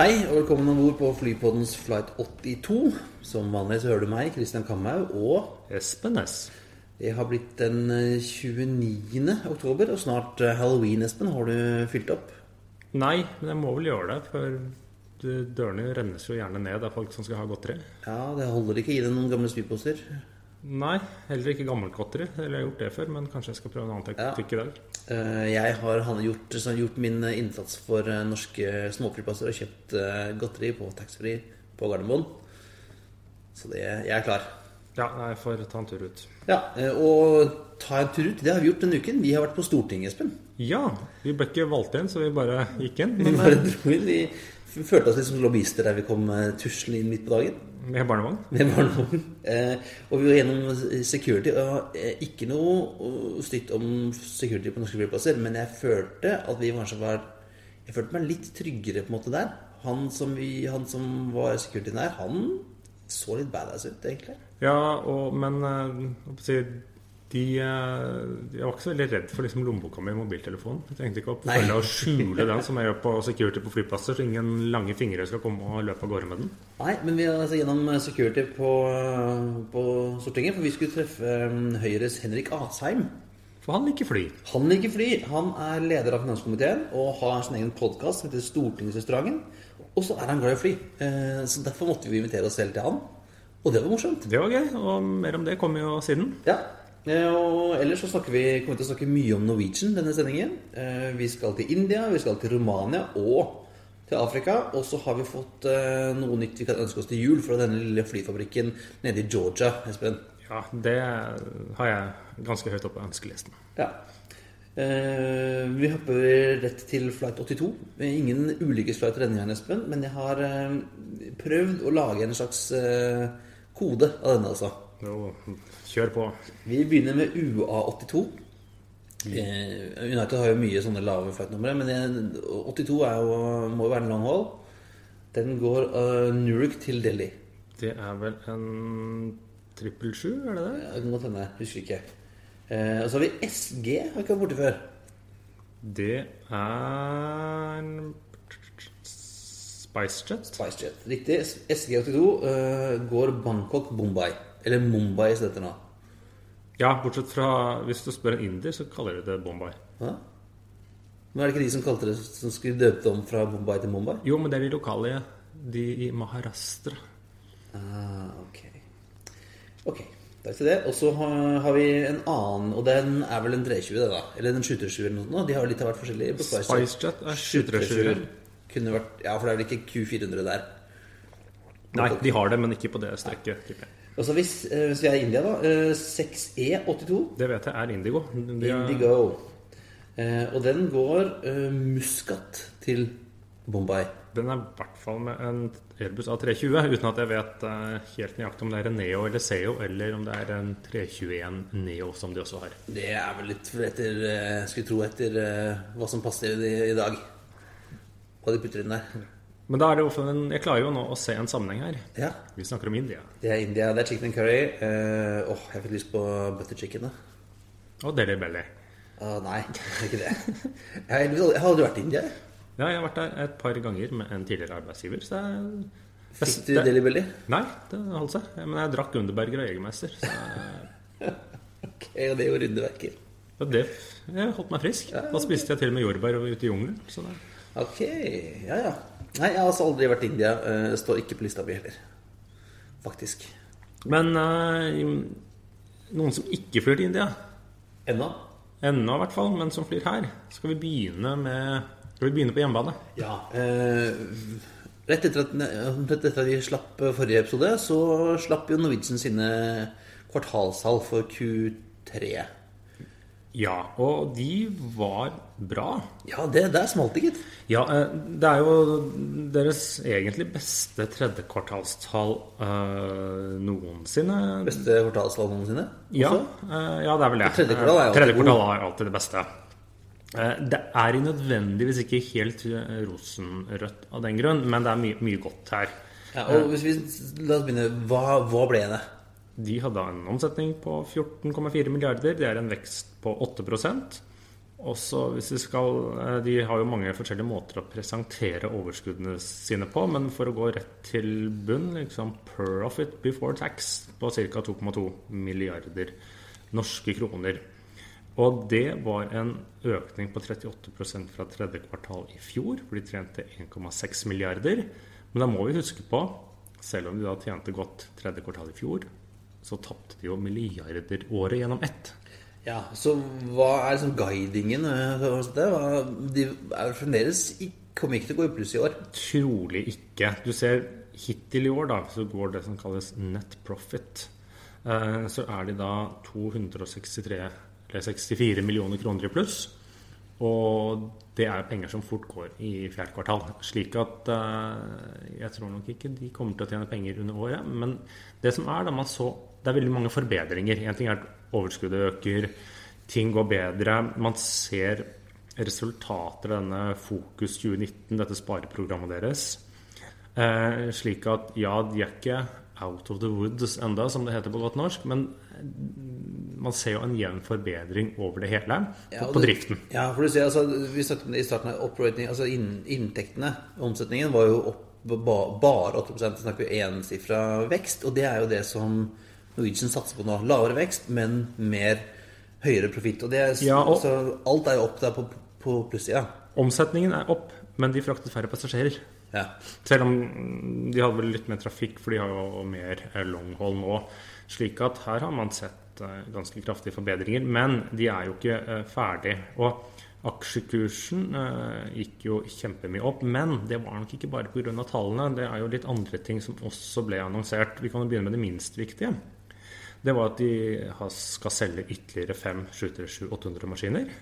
Hei, og velkommen om bord på Flypoddens flight 82. Som vanlig så hører du meg, Christian Kamhaug, og Espen S. det har blitt den eh, 29. oktober, og snart eh, halloween, Espen. Har du fylt opp? Nei, men jeg må vel gjøre det, for dørene rennes jo gjerne ned av folk som skal ha godteri. Ja, det holder ikke. Gi deg noen gamle spyposter. Nei, heller ikke gammelt godteri. Eller jeg har gjort det før, men kanskje jeg skal prøve en annen taktikk i dag. Eh, Jeg har gjort, sånn, gjort min innsats for eh, norske småflyplasser og kjøpt eh, godteri på taxfree på Gardermoen. Så det, jeg er klar. Ja, jeg får ta en tur ut. Ja, og ta en tur ut. Det har vi gjort denne uken. Vi har vært på Stortinget, Espen. Ja, vi ble ikke valgt inn, så vi bare gikk inn. Vi bare dro inn. Vi følte oss litt som lobbyister der vi kom tuslende inn midt på dagen. Med barnevogn. Med barnevogn. Eh, og vi var gjennom security. Og eh, ikke noe eh, stygt om security på norske flyplasser, men jeg følte at vi kanskje var Jeg følte meg litt tryggere på en måte der. Han som, vi, han som var securityen der, han så litt badass ut, egentlig. Ja, og, men eh, si, de, eh, Jeg var ikke så veldig redd for liksom lommeboka mi i mobiltelefonen. Jeg trengte ikke å følge og skjule den, som jeg gjør på security på flyplasser, så ingen lange fingre skal komme og løpe av gårde med den. Nei, men vi er altså gjennom security på, på Stortinget, for vi skulle treffe eh, Høyres Henrik Asheim. For han liker fly. Han liker fly. Han er leder av finanskomiteen og har sin egen podkast som heter Stortingsrestauranten. Og så er han glad i fly. Eh, Så derfor måtte vi invitere oss selv til han. Og det var morsomt. Det var gøy, og mer om det kommer jo siden. Ja. Eh, Og ellers så snakker vi, kommer vi til å snakke mye om Norwegian denne sendingen. Eh, Vi skal til India, vi skal til Romania og til Afrika. Og så har vi fått eh, noe nytt vi kan ønske oss til jul fra denne lille flyfabrikken nede i Georgia. Espen. Ja, det har jeg ganske høyt oppe på ønskelisten. Ja. Vi hopper rett til flight 82. Ingen ulykkesflighter denne gangen, Espen, men jeg har prøvd å lage en slags kode av denne, altså. Jo, kjør på. Vi begynner med UA82. Eh, United har jo mye sånne lave flightnumre, men 82 er jo, må jo være en long haul. Den går uh, Newark til Delhi. Det er vel en trippel sju, er det det? Ja, Det kan godt hende. Husker ikke. Eh, og så har vi SG. Har ikke vært borte før. Det er SpiceJet. SpiceJet. Riktig. SG82 uh, går Bangkok-Mumbai. Eller Mumbai, som det heter nå. Ja, bortsett fra hvis du spør en inder, så kaller de det Bombay. Ja. Men er det ikke de som kalte det Som skulle døpe om fra Bombay til Mumbai? Jo, men det er de lokale, de i Maharashtra. Ah, ok. Ok, takk til det. Og så har, har vi en annen, og den er vel en 320, det da? Eller en 737 eller noe sånt. De har jo litt av hvert forskjellig. SpiceJet. Er 737. Kunne vært, ja, for det er vel ikke Q400 der. Nei, de har det, men ikke på det strekket. Tipper jeg. Og så hvis, eh, hvis vi er i India, da. eh, 6E82. Det vet jeg er Indigo. Er, Indigo. Eh, og den går eh, Muscat til Bombay. Den er i hvert fall med en Airbus A320, uten at jeg vet eh, helt nøyaktig om det er en Neo eller Seo, eller om det er en 321 Neo som de også har. Det er vel litt etter eh, Skulle tro etter hva som passer i, i dag. Hva de putter inn der. Men da er det ofte en, jeg klarer jo nå å se en sammenheng her. Ja. Vi snakker om India. Det er India. Det er chicken and curry. Eh, oh, jeg fikk lyst på butter chicken. da Og deli Belly. Uh, nei, ikke det. Jeg har, jeg har aldri vært i India. Ja, jeg har vært der et par ganger med en tidligere arbeidsgiver. Så jeg Fikk du det- Delhi Belly? Nei, det holdt seg. Men jeg drakk Underberger og Jegermeister. Så Ok, og det gjorde underverker. Ja, det jeg holdt meg frisk. Da spiste jeg til og med jordbær ute i jungelen. Det, Ok, ja ja. Nei, jeg har altså aldri vært i India. Uh, står ikke på lista mi heller. Faktisk. Men eh, noen som ikke flyr til India, Ennå? ennå i hvert fall, men som flyr her, skal vi begynne med Skal vi begynne på hjemmebane? Ja. Eh, rett, etter at, rett etter at vi slapp forrige episode, så slapp jo Norwegian sine kvartalstall for Q3. Ja, og de var bra. Ja, det der smalt det, gitt. Ja, eh, det er jo deres egentlig beste tredjekvartalstall øh, noensinne. Beste kvartalstall noensinne? Ja, uh, ja, det er vel det. Tredje kvartal er alltid Tredje kvartal er alltid det beste. Det er nødvendigvis ikke helt rosenrødt av den grunn, men det er mye, mye godt her. Ja, og hvis vi, La oss begynne. Hva, hva ble det? De hadde en omsetning på 14,4 milliarder. Det er en vekst på 8% Også hvis vi skal, eh, De har jo mange forskjellige måter å presentere overskuddene sine på, men for å gå rett til bunn liksom Profit before tax på ca. 2,2 milliarder norske kroner. Og det var en økning på 38% fra tredje kvartal i fjor, for de trente 1,6 milliarder. Men da må vi huske på, selv om de da tjente godt tredje kvartal i fjor, så tapte de jo milliarder året gjennom ett. Ja, Så hva er liksom guidingen? eh, det? De er fremdeles kommer ikke til å gå i pluss i år. Trolig ikke. Du ser hittil i år, da, så går det som kalles net profit. Eh, Så er de da 263 eller 64 millioner kroner i pluss. Og det er penger som fort går i fjerde kvartal. Slik at eh, jeg tror nok ikke de kommer til å tjene penger under året. Men det som er, da man så Det er veldig mange forbedringer. En ting er at overskuddet øker, ting går bedre. Man ser resultater av denne Fokus 2019, dette spareprogrammet deres. Eh, slik at ja, de er ikke out of the woods enda, som det heter på godt norsk, men man ser jo en jevn forbedring over det hele på, Ja, på driften. Ja, for du ser, altså, Vi snakket om det i starten av operating, altså inn, Inntektene, omsetningen, var jo opp ba, bare 8 Vi snakker jo ensifra vekst. Og det er jo det som Norwegian satser på nå. Lavere vekst, men mer høyere profitt. Og Ja, og- så alt er jo opp der på, på plussida. Omsetningen er opp, men de fraktet færre passasjerer. Ja. Selv om de hadde vel litt mer trafikk, for de har jo mer eh, longhold nå. Slik at her har man sett eh, ganske kraftige forbedringer. Men de er jo ikke eh, ferdig. Og aksjekursen eh, gikk jo kjempemye opp. Men det var nok ikke bare pga. tallene. Det er jo litt andre ting som også ble annonsert. Vi kan jo begynne med det minst viktige. Det var at de skal selge ytterligere fem 737-800 maskiner.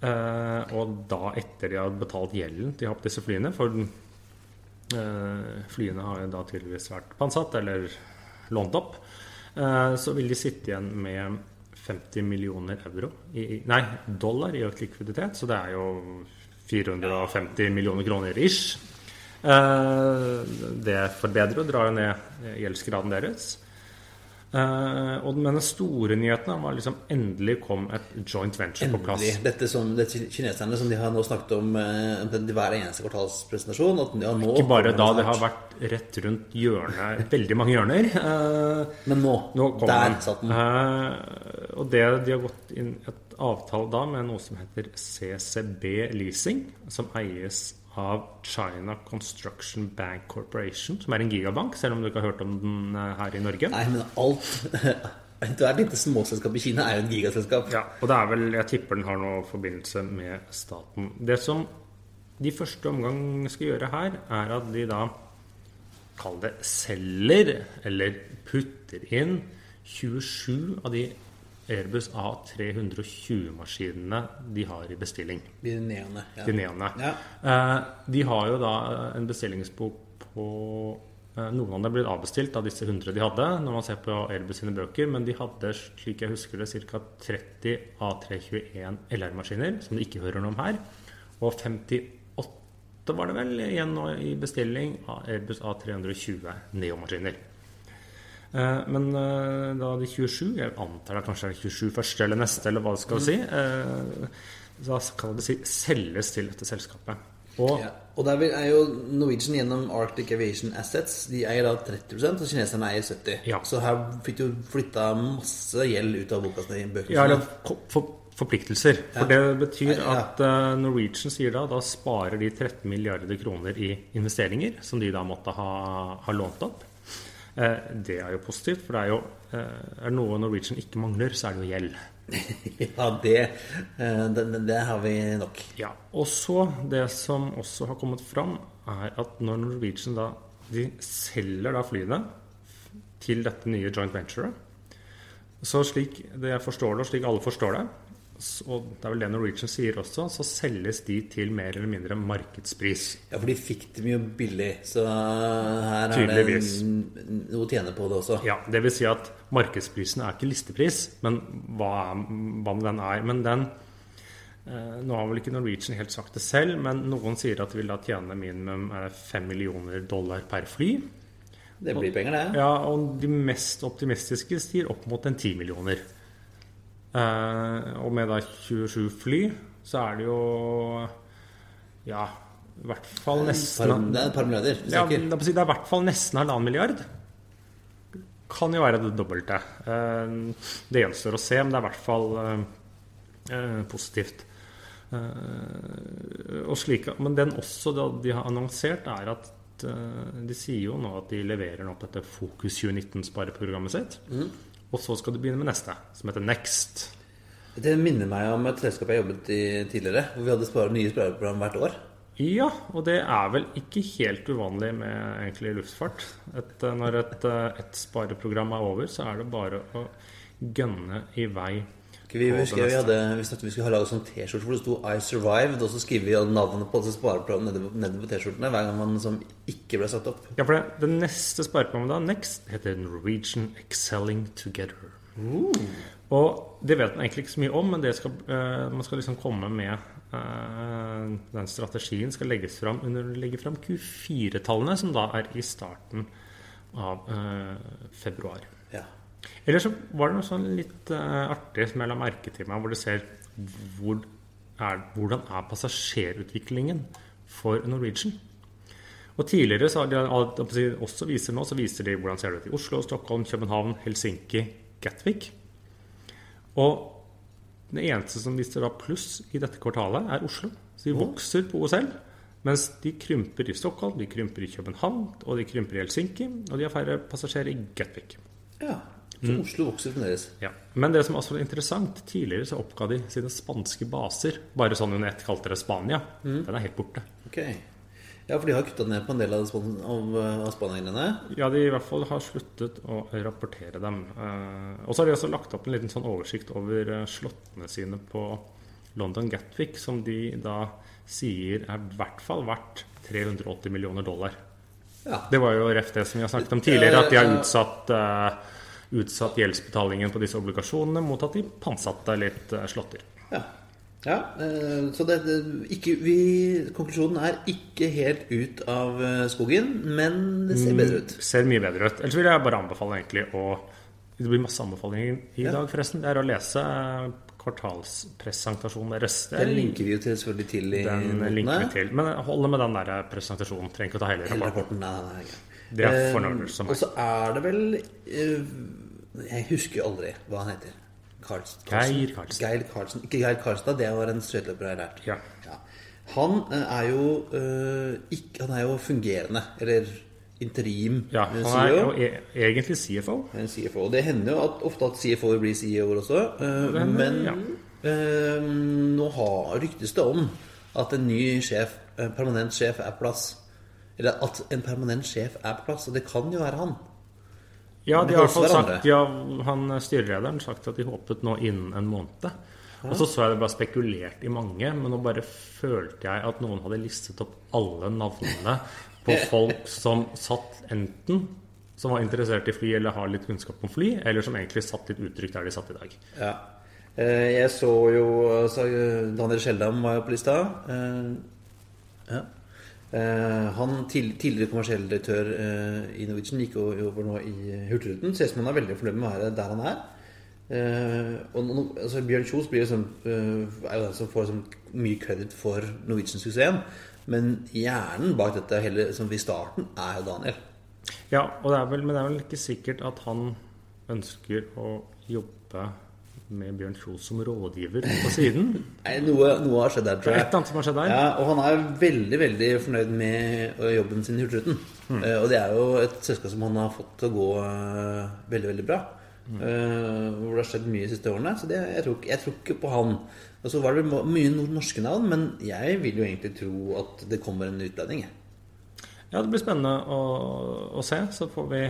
Eh, og da etter de har betalt gjelden de har på disse flyene. For eh, flyene har jo da tydeligvis vært pantsatt eller lånt opp. Eh, så vil de sitte igjen med 50 millioner euro i, Nei, dollar i økt likviditet. Så det er jo 450 millioner kroner ish. Eh, det forbedrer og drar jo ned gjeldsgraden deres. Eh, og med den store nyheten var liksom endelig kom et joint venture på plass. Endelig. Dette som det kineserne som de har nå snakket om uh, hver eneste kvartalspresentasjon. Ja, nå Ikke bare da, det har vært rett rundt hjørnet, veldig mange hjørner. Uh, Men nå, nå der den. satt den. Uh, og det, de har gått inn et avtale da med noe som heter CCB Leasing, som eies av China Construction Bank Corporation, som er en gigabank, selv om du ikke har hørt om den eh, her i Norge. Nei, men alt Ethvert lite småselskap i Kina er jo et gigaselskap. Ja, og det er vel, jeg tipper den har noe forbindelse med staten. Det som de første omgang skal gjøre her, er at de da Kall det selger, eller putter inn 27 av de Airbus A320-maskinene de har i bestilling. De neene. Ja. De. Ja. Eh, de har jo da en bestillingsbok på eh, Noen av dem blitt avbestilt av disse 100 de hadde, når man ser på Airbus sine bøker, men de hadde, slik jeg husker det, ca. 30 A321 LR-maskiner, som du ikke hører noe om her, og 58 var det vel igjen nå i bestilling av Airbus A320 Neo-maskiner. Eh, Men eh, da de 27, jeg antar det kanskje er 27 første eller neste, eller hva det skal si, eh, da skal det si selges til dette selskapet. Og Ja. Og der er jo Norwegian gjennom Arctic Aviation Assets De eier da 30% og kineserne eier 70 Ja. Så her fikk du flytta masse gjeld ut av boka Ja, eller for, forpliktelser. For Ja. det betyr at Norwegian sier da da sparer de 13 milliarder kroner i investeringer som de da måtte ha, ha lånt opp. Eh, det er jo positivt, for det er jo eh, er noe Norwegian ikke mangler, så er det jo gjeld. Ja, det, eh, det, det har vi nok Ja, og så Det som også har kommet fram, er at når Norwegian da De selger da flyene til dette nye joint venturet. Så slik det jeg forstår det, og slik alle forstår det, og det er vel det Norwegian sier også, så selges de til mer eller mindre markedspris. Ja, for de fikk dem jo billig, så her er det noe å tjene på det også. Ja, det vil si at markedsprisen er ikke listepris, men hva, hva med den er. Men den eh, Nå har vel ikke Norwegian helt sagt det selv, men noen sier at de vil da tjene minimum eh, 5 millioner dollar per fly. Det blir penger, det. Ja, og de mest optimistiske sier opp mot en 10 millioner. Eh, og med da 27 fly, så er det jo Ja, i hvert fall nesten det er et par milliarder. vi snakker. er si, det er i hvert fall nesten halvannen milliard. Kan jo være det dobbelte. Eh, Det gjenstår å se, men det er i hvert fall eh, positivt. Eh, Og slik, men den også de har annonsert, er at de sier jo nå at de leverer nå på dette Fokus 2019-spareprogrammet sitt. Og så skal du begynne med neste, som heter Next. Det minner meg om et selskap jeg jobbet i tidligere, hvor vi hadde sparet nye spareprogram hvert år. Ja, og det er vel ikke helt uvanlig med egentlig luftfart. Et, eh, når et, eh, et spareprogram er over, så er det bare å gønne i vei. Vi, husker vi, hadde, vi snakket vi skulle ha laget sånn T-skjorte hvor det sto 'I survived', og så skriver vi navnet på disse spareprogrammene nede, på- nede på T-skjortene hver gang man som ikke ble satt opp. Ja, for det, det neste spareprogrammet da, Next, heter Norwegian Excelling Together. Og det vet man egentlig ikke så mye om, men det skal, uh, man skal liksom komme med uh, Den strategien skal legges fram under legge fram Q4-tallene, som da er i starten av eh, februar. Ja. Eller så var det noe sånn litt uh, artig som jeg la merke til meg, hvor du ser hvor er, hvordan er passasjerutviklingen for Norwegian. Og tidligere så har de også viser nå, så viser de hvordan ser det ut i Oslo, Stockholm, København, Helsinki, Gatwick. Og det eneste som viser da pluss i dette kvartalet, er Oslo. Så de vokser på OSL. Mens de krymper i Stockholm, de krymper i København, og de krymper i Helsinki. Og de har færre passasjerer i Gatwick. ja. Så Oslo vokser fremdeles. Ja. Men det som også er interessant, tidligere så oppga de sine spanske baser. Bare sånn under ett kalte det Spania. Den er helt borte. Ok. Ja, for de har kutta ned på en del av, av, av Spania-greiene. Ja, de i hvert fall har sluttet å rapportere dem. Eh, og så har de også lagt opp en liten sånn oversikt over eh, slottene sine på London Gatwick, som de da sier er i hvert fall verdt 380 millioner dollar. Ja. Det var jo ref det som vi har snakket om tidligere, at de har utsatt, eh, utsatt gjeldsbetalingen på disse obligasjonene mot at de pantsatte litt eh, slåtter. Ja. ja eh, så det, det ikke, vi, konklusjonen er ikke helt ut av eh, skogen, men det ser bedre ut. Ser mye bedre ut. Ellers vil jeg bare anbefale egentlig å Det blir masse anbefalinger i Ja. dag, forresten. Det er å lese kvartalspresentasjonen deres. Det er Den linker vi jo til, selvfølgelig til i den notene. linker vi til. Men holde med den der presentasjonen. Trenger ikke å ta hele Hele rapporten. rapporten. Nei, nei, nei. Det er som Og så er det vel Jeg husker jo aldri hva han heter. Karlsen. Geir Karlsen. Ikke Geir Karlstad, det var en skøyteløper jeg har lært. Ja. Han eh, er jo eh, ikke, Han er jo fungerende, eller interim Ja, han han er jo e egentlig CFO. En CFO. Det hender jo at, ofte at CFO-er blir CEO-er også. eh, Det men ja. eh, nå har, ryktes det om at en ny sjef, en permanent sjef, er på plass. Eller at en permanent sjef er på plass. Og det kan jo være han. Ja, de har sagt ja, Han styrelederen sagt at de håpet nå innen en måned. Og så så jeg det bare spekulert i mange, men nå bare følte jeg at noen hadde listet opp alle navnene på folk som satt enten som var interessert i fly eller har litt kunnskap om fly, eller som egentlig satt litt utrygt der de satt i dag. Ja. Eh, Jeg så jo altså, Daniel Skjeldam var jo på lista. Eh, Ja. Eh, Han tidligere kommersiell direktør eh, i Norwegian gikk over nå i Hurtigruten. Ser ut som han er veldig fornøyd med å være der han er. Eh, og altså, Bjørn Kjos eh, er jo den som får liksom, mye kreditt for Norwegian-suksessen. Men hjernen bak dette hele, som i starten er jo Daniel. Ja, det vel, men det er vel ikke sikkert at han ønsker å jobbe med Bjørn Kjos som rådgiver på siden. Nei, Noe, noe har skjedd der, tror jeg. et eller annet som har skjedd der. Ja, og han er veldig veldig fornøyd med øh, jobben sin i Hurtigruten. Eh, og det er jo et selskap som han har fått til å gå uh, veldig, veldig bra. Eh, hvor det har skjedd mye de siste årene. Så det, jeg, tror, jeg tror ikke på han. Og så var det mye norske navn, men jeg vil jo egentlig tro at det kommer en utlending. Ja, det blir spennende å, å se. Så får vi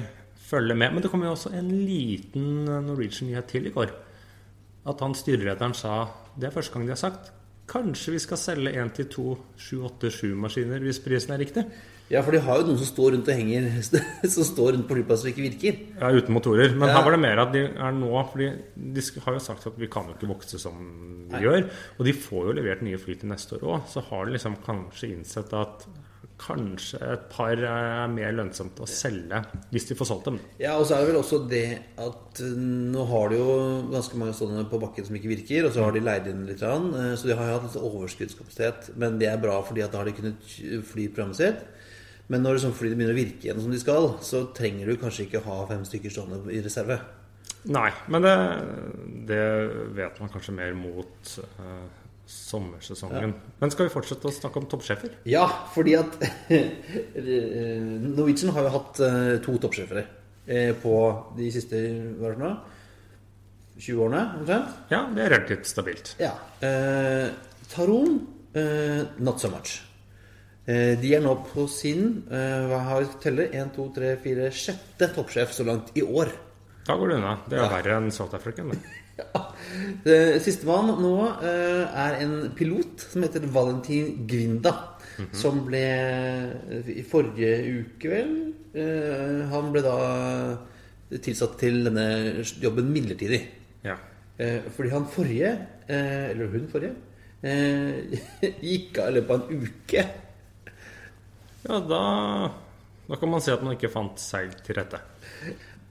følge med. Men det kom jo også en liten Norwegian-nyhet til i går. At han styrelederen sa Det er første gang de har sagt Kanskje vi skal selge én til to 787-maskiner hvis prisen er riktig? Ja, for de har jo noen som står rundt og henger Som står rundt på flyplassen og ikke virker. Ja, uten motorer. Men Ja. her var det mer at de er nå fordi de har jo sagt at vi kan jo ikke vokse som vi Nei. gjør. Og de får jo levert nye fly til neste år òg. Så har de liksom kanskje innsett at kanskje et par er mer lønnsomt å selge hvis de får solgt dem. Ja, og så er det vel også det at eh, nå har de jo ganske mange sånne på bakken som ikke virker, og så har de leid inn litt, eh, så de har jo hatt litt overskuddskapasitet. Men det er bra, fordi at da har de kunnet fly programmet sitt. Men når sånn flyet begynner å virke igjen som de skal, så trenger du kanskje ikke ha fem stykker stående i reserve. Nei, men det, det vet man kanskje mer mot eh, sommersesongen. Men skal vi fortsette å snakke om toppsjefer? Ja, fordi at Norwegian har jo hatt eh, to toppsjefer eh, på de siste hva det nå? 20 årene, omtrent. Ja, det er relativt stabilt. Ja. Eh, Taron, eh, not so much. Eh, de er nå på sin eh, hva har vi teller? 1, 2, 3, 4, sjette toppsjef så langt i år. Da går det unna. Det er Ja. verre enn South African. Det. Eh, Sistemann nå eh, er en pilot som heter Valentin Gvinda. Som ble i forrige uke, vel eh, Han ble da tilsatt til denne jobben midlertidig. Ja. Eh, fordi han forrige, eh, eller hun forrige, eh, gikk av i løpet av en uke. ja, da Da kan man si at man ikke fant seg til rette.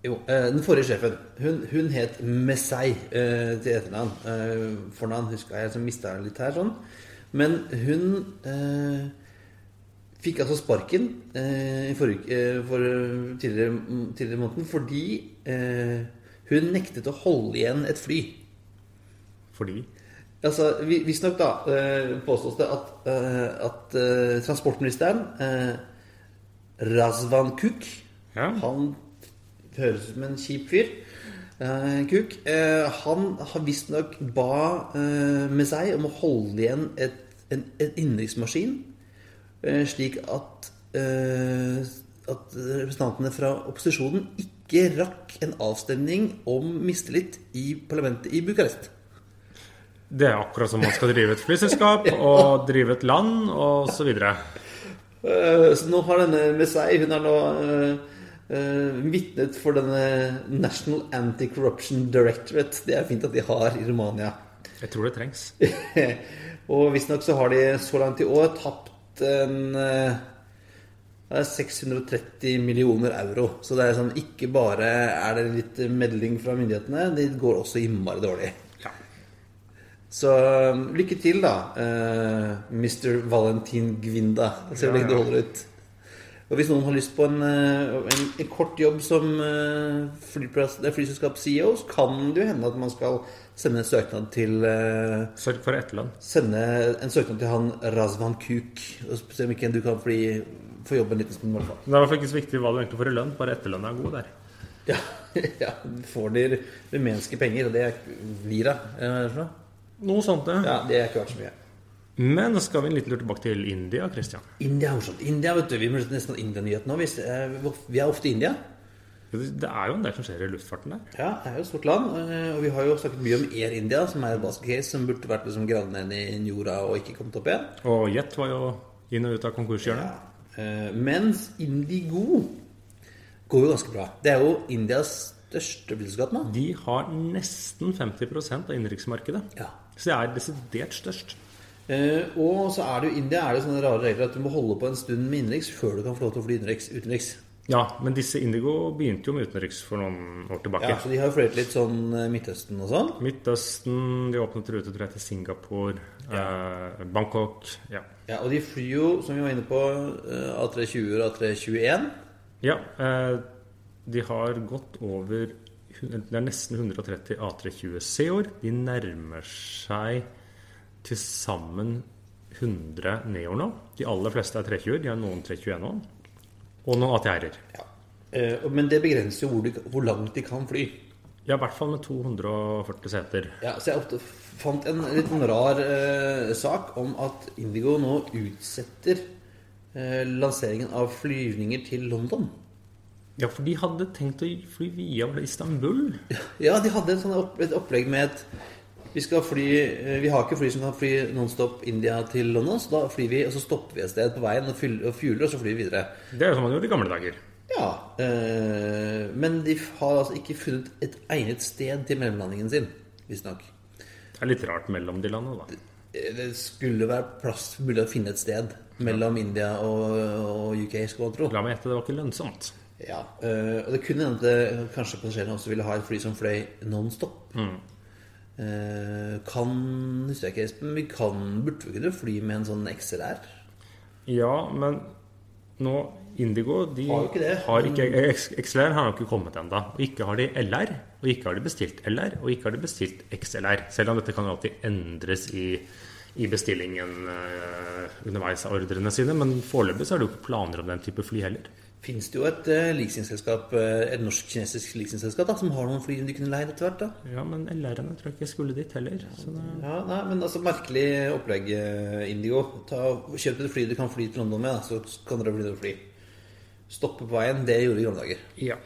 Jo, eh, Den forrige sjefen hun, hun het Messei eh, til etternavn. Eh, fornavn huska jeg, så mista jeg litt her. sånn Men hun eh, fikk altså sparken eh, forrige, eh, for tidligere, tidligere måneden fordi eh, hun nektet å holde igjen et fly. Fordi Altså, vi- Visstnok da påstås det at, at transportministeren, eh, Razvan Kuk Ja. Han høres ut som en kjip fyr. Eh, Kuk. Eh, han har visstnok ba eh, med seg om å holde igjen et, en, en innenriksmaskin, eh, slik at eh, at representantene fra opposisjonen ikke rakk en avstemning om mistillit i parlamentet i Bucarest. det er akkurat som man skal drive et flyselskap og drive et land og så videre. Eh, Så nå har denne med seg Hun har nå uh, vitnet for denne National Anti-Corruption Directorate. Det er fint at de har i Romania. Jeg tror det trengs. og visstnok så har de så langt i år tapt en uh, er 630 millioner euro. Så det er sånn ikke bare er det litt melding fra myndighetene, det går også innmari dårlig. Ja. Så um, lykke til, da, uh, Mr. Valentin Gvinda. Se hvor lenge du holder ut. Og hvis noen har lyst på en, eh, en, en kort jobb som eh, eh, flyselskap-CEO, så kan det jo hende at man skal sende en søknad til Sørg for etterlønn. Sende en søknad til han Razvan Kuk. Og se om ikke du kan fly, få jobbe en liten stund, i hvert fall. Det er i hvert fall ikke så viktig hva du egentlig får i lønn, bare etterlønn er god der. Ja, ja, får de rumenske penger, og det er lira. Noe sånt, ja. Ja, det er ikke verdt så mye. Men nå skal vi en liten tur tilbake til India, Christian. India er morsomt. India, vet du, Vi må nesten ha India-nyhet nå. Vi er, ofte i India. Det er jo en del som skjer i luftfarten der. Ja, det er jo et stort land. eh, Og vi har jo snakket mye om Air India, som er et basket case som burde vært liksom gravd i jorda og ikke kommet opp igjen. Og Jet var jo inn og ut av konkurshjørnet. Ja. Eh, Mens Indigo går jo ganske bra. Det er jo Indias største flyselskap nå. De har nesten 50% av innenriksmarkedet. Ja. Så det er desidert størst. Eh, og så er det jo India er det sånne rare regler at du må holde på en stund med innenriks før du kan få lov til å fly innenriks. utenriks. Ja, men disse Indigo begynte jo med utenriks for noen år tilbake. Ja, så de har fløyet litt sånn eh, Midtøsten og sånn. Midtøsten, de åpnet rute tror jeg, til Singapore, eh, Bangkok ja. Ja, Og de flyr jo, som vi var inne på, eh, A320 og A321. ja eh, de har gått over Det er nesten 130 A320C år. De nærmer seg til sammen 100 Neoer nå. De aller fleste er 320. De har noen 321 nå. Og noen ATR-er. Ja. Eh, men det begrenser jo hvor, de, hvor langt de kan fly. Ja, i hvert fall med 240 seter. Ja, så jeg fant en litt rar eh, sak om at Indigo nå utsetter eh, lanseringen av flyvninger til London. Ja, for de hadde tenkt å fly via Istanbul. Ja, de hadde et, opp, et opplegg med et Vi skal fly eh, Vi har ikke fly som kan fly nonstop India til London, så da flyr vi, og så stopper vi et sted på veien og fjuler, og så flyr vi videre. Det er jo som man gjorde i gamle dager. Ja, Øh, men de har altså ikke funnet et egnet sted til mellomlandingen sin, visstnok. Det er litt rart mellom de landene, da. Eh, Det skulle være plass mulig å finne et sted mellom India og, og UK, skal man tro. La meg gjette, det var ikke lønnsomt. Ja, øh, og det kunne hende at kanskje passasjerene også ville ha et fly som fløy non-stop. Eh, kan husker jeg ikke, Espen, vi kan, burde vi kunne fly med en sånn XLR? Ja, men nå Indigo de Har ikke det. har ikke XLR har ikke kommet ennå. Og ikke har de LR, og ikke har de bestilt LR, og ikke har de bestilt XLR. Selv om dette kan alltid endres i, i bestillingen uh, underveis av ordrene sine. Men foreløpig så er det jo ikke planer om den type fly heller. Fins det jo et uh, leasingselskap, eh, et norsk-kinesisk leasingselskap da, som har noen fly de kunne leid etter hvert? da? Ja, men LR-ene tror jeg ikke skulle dit heller. Så det, Ja, nei, men altså Merkelig opplegg, eh, Indigo. Ta, kjøp et fly du kan fly til London med, da, så kan dere bli å fly. Stoppe på veien, det gjorde vi i gamle dager. ja.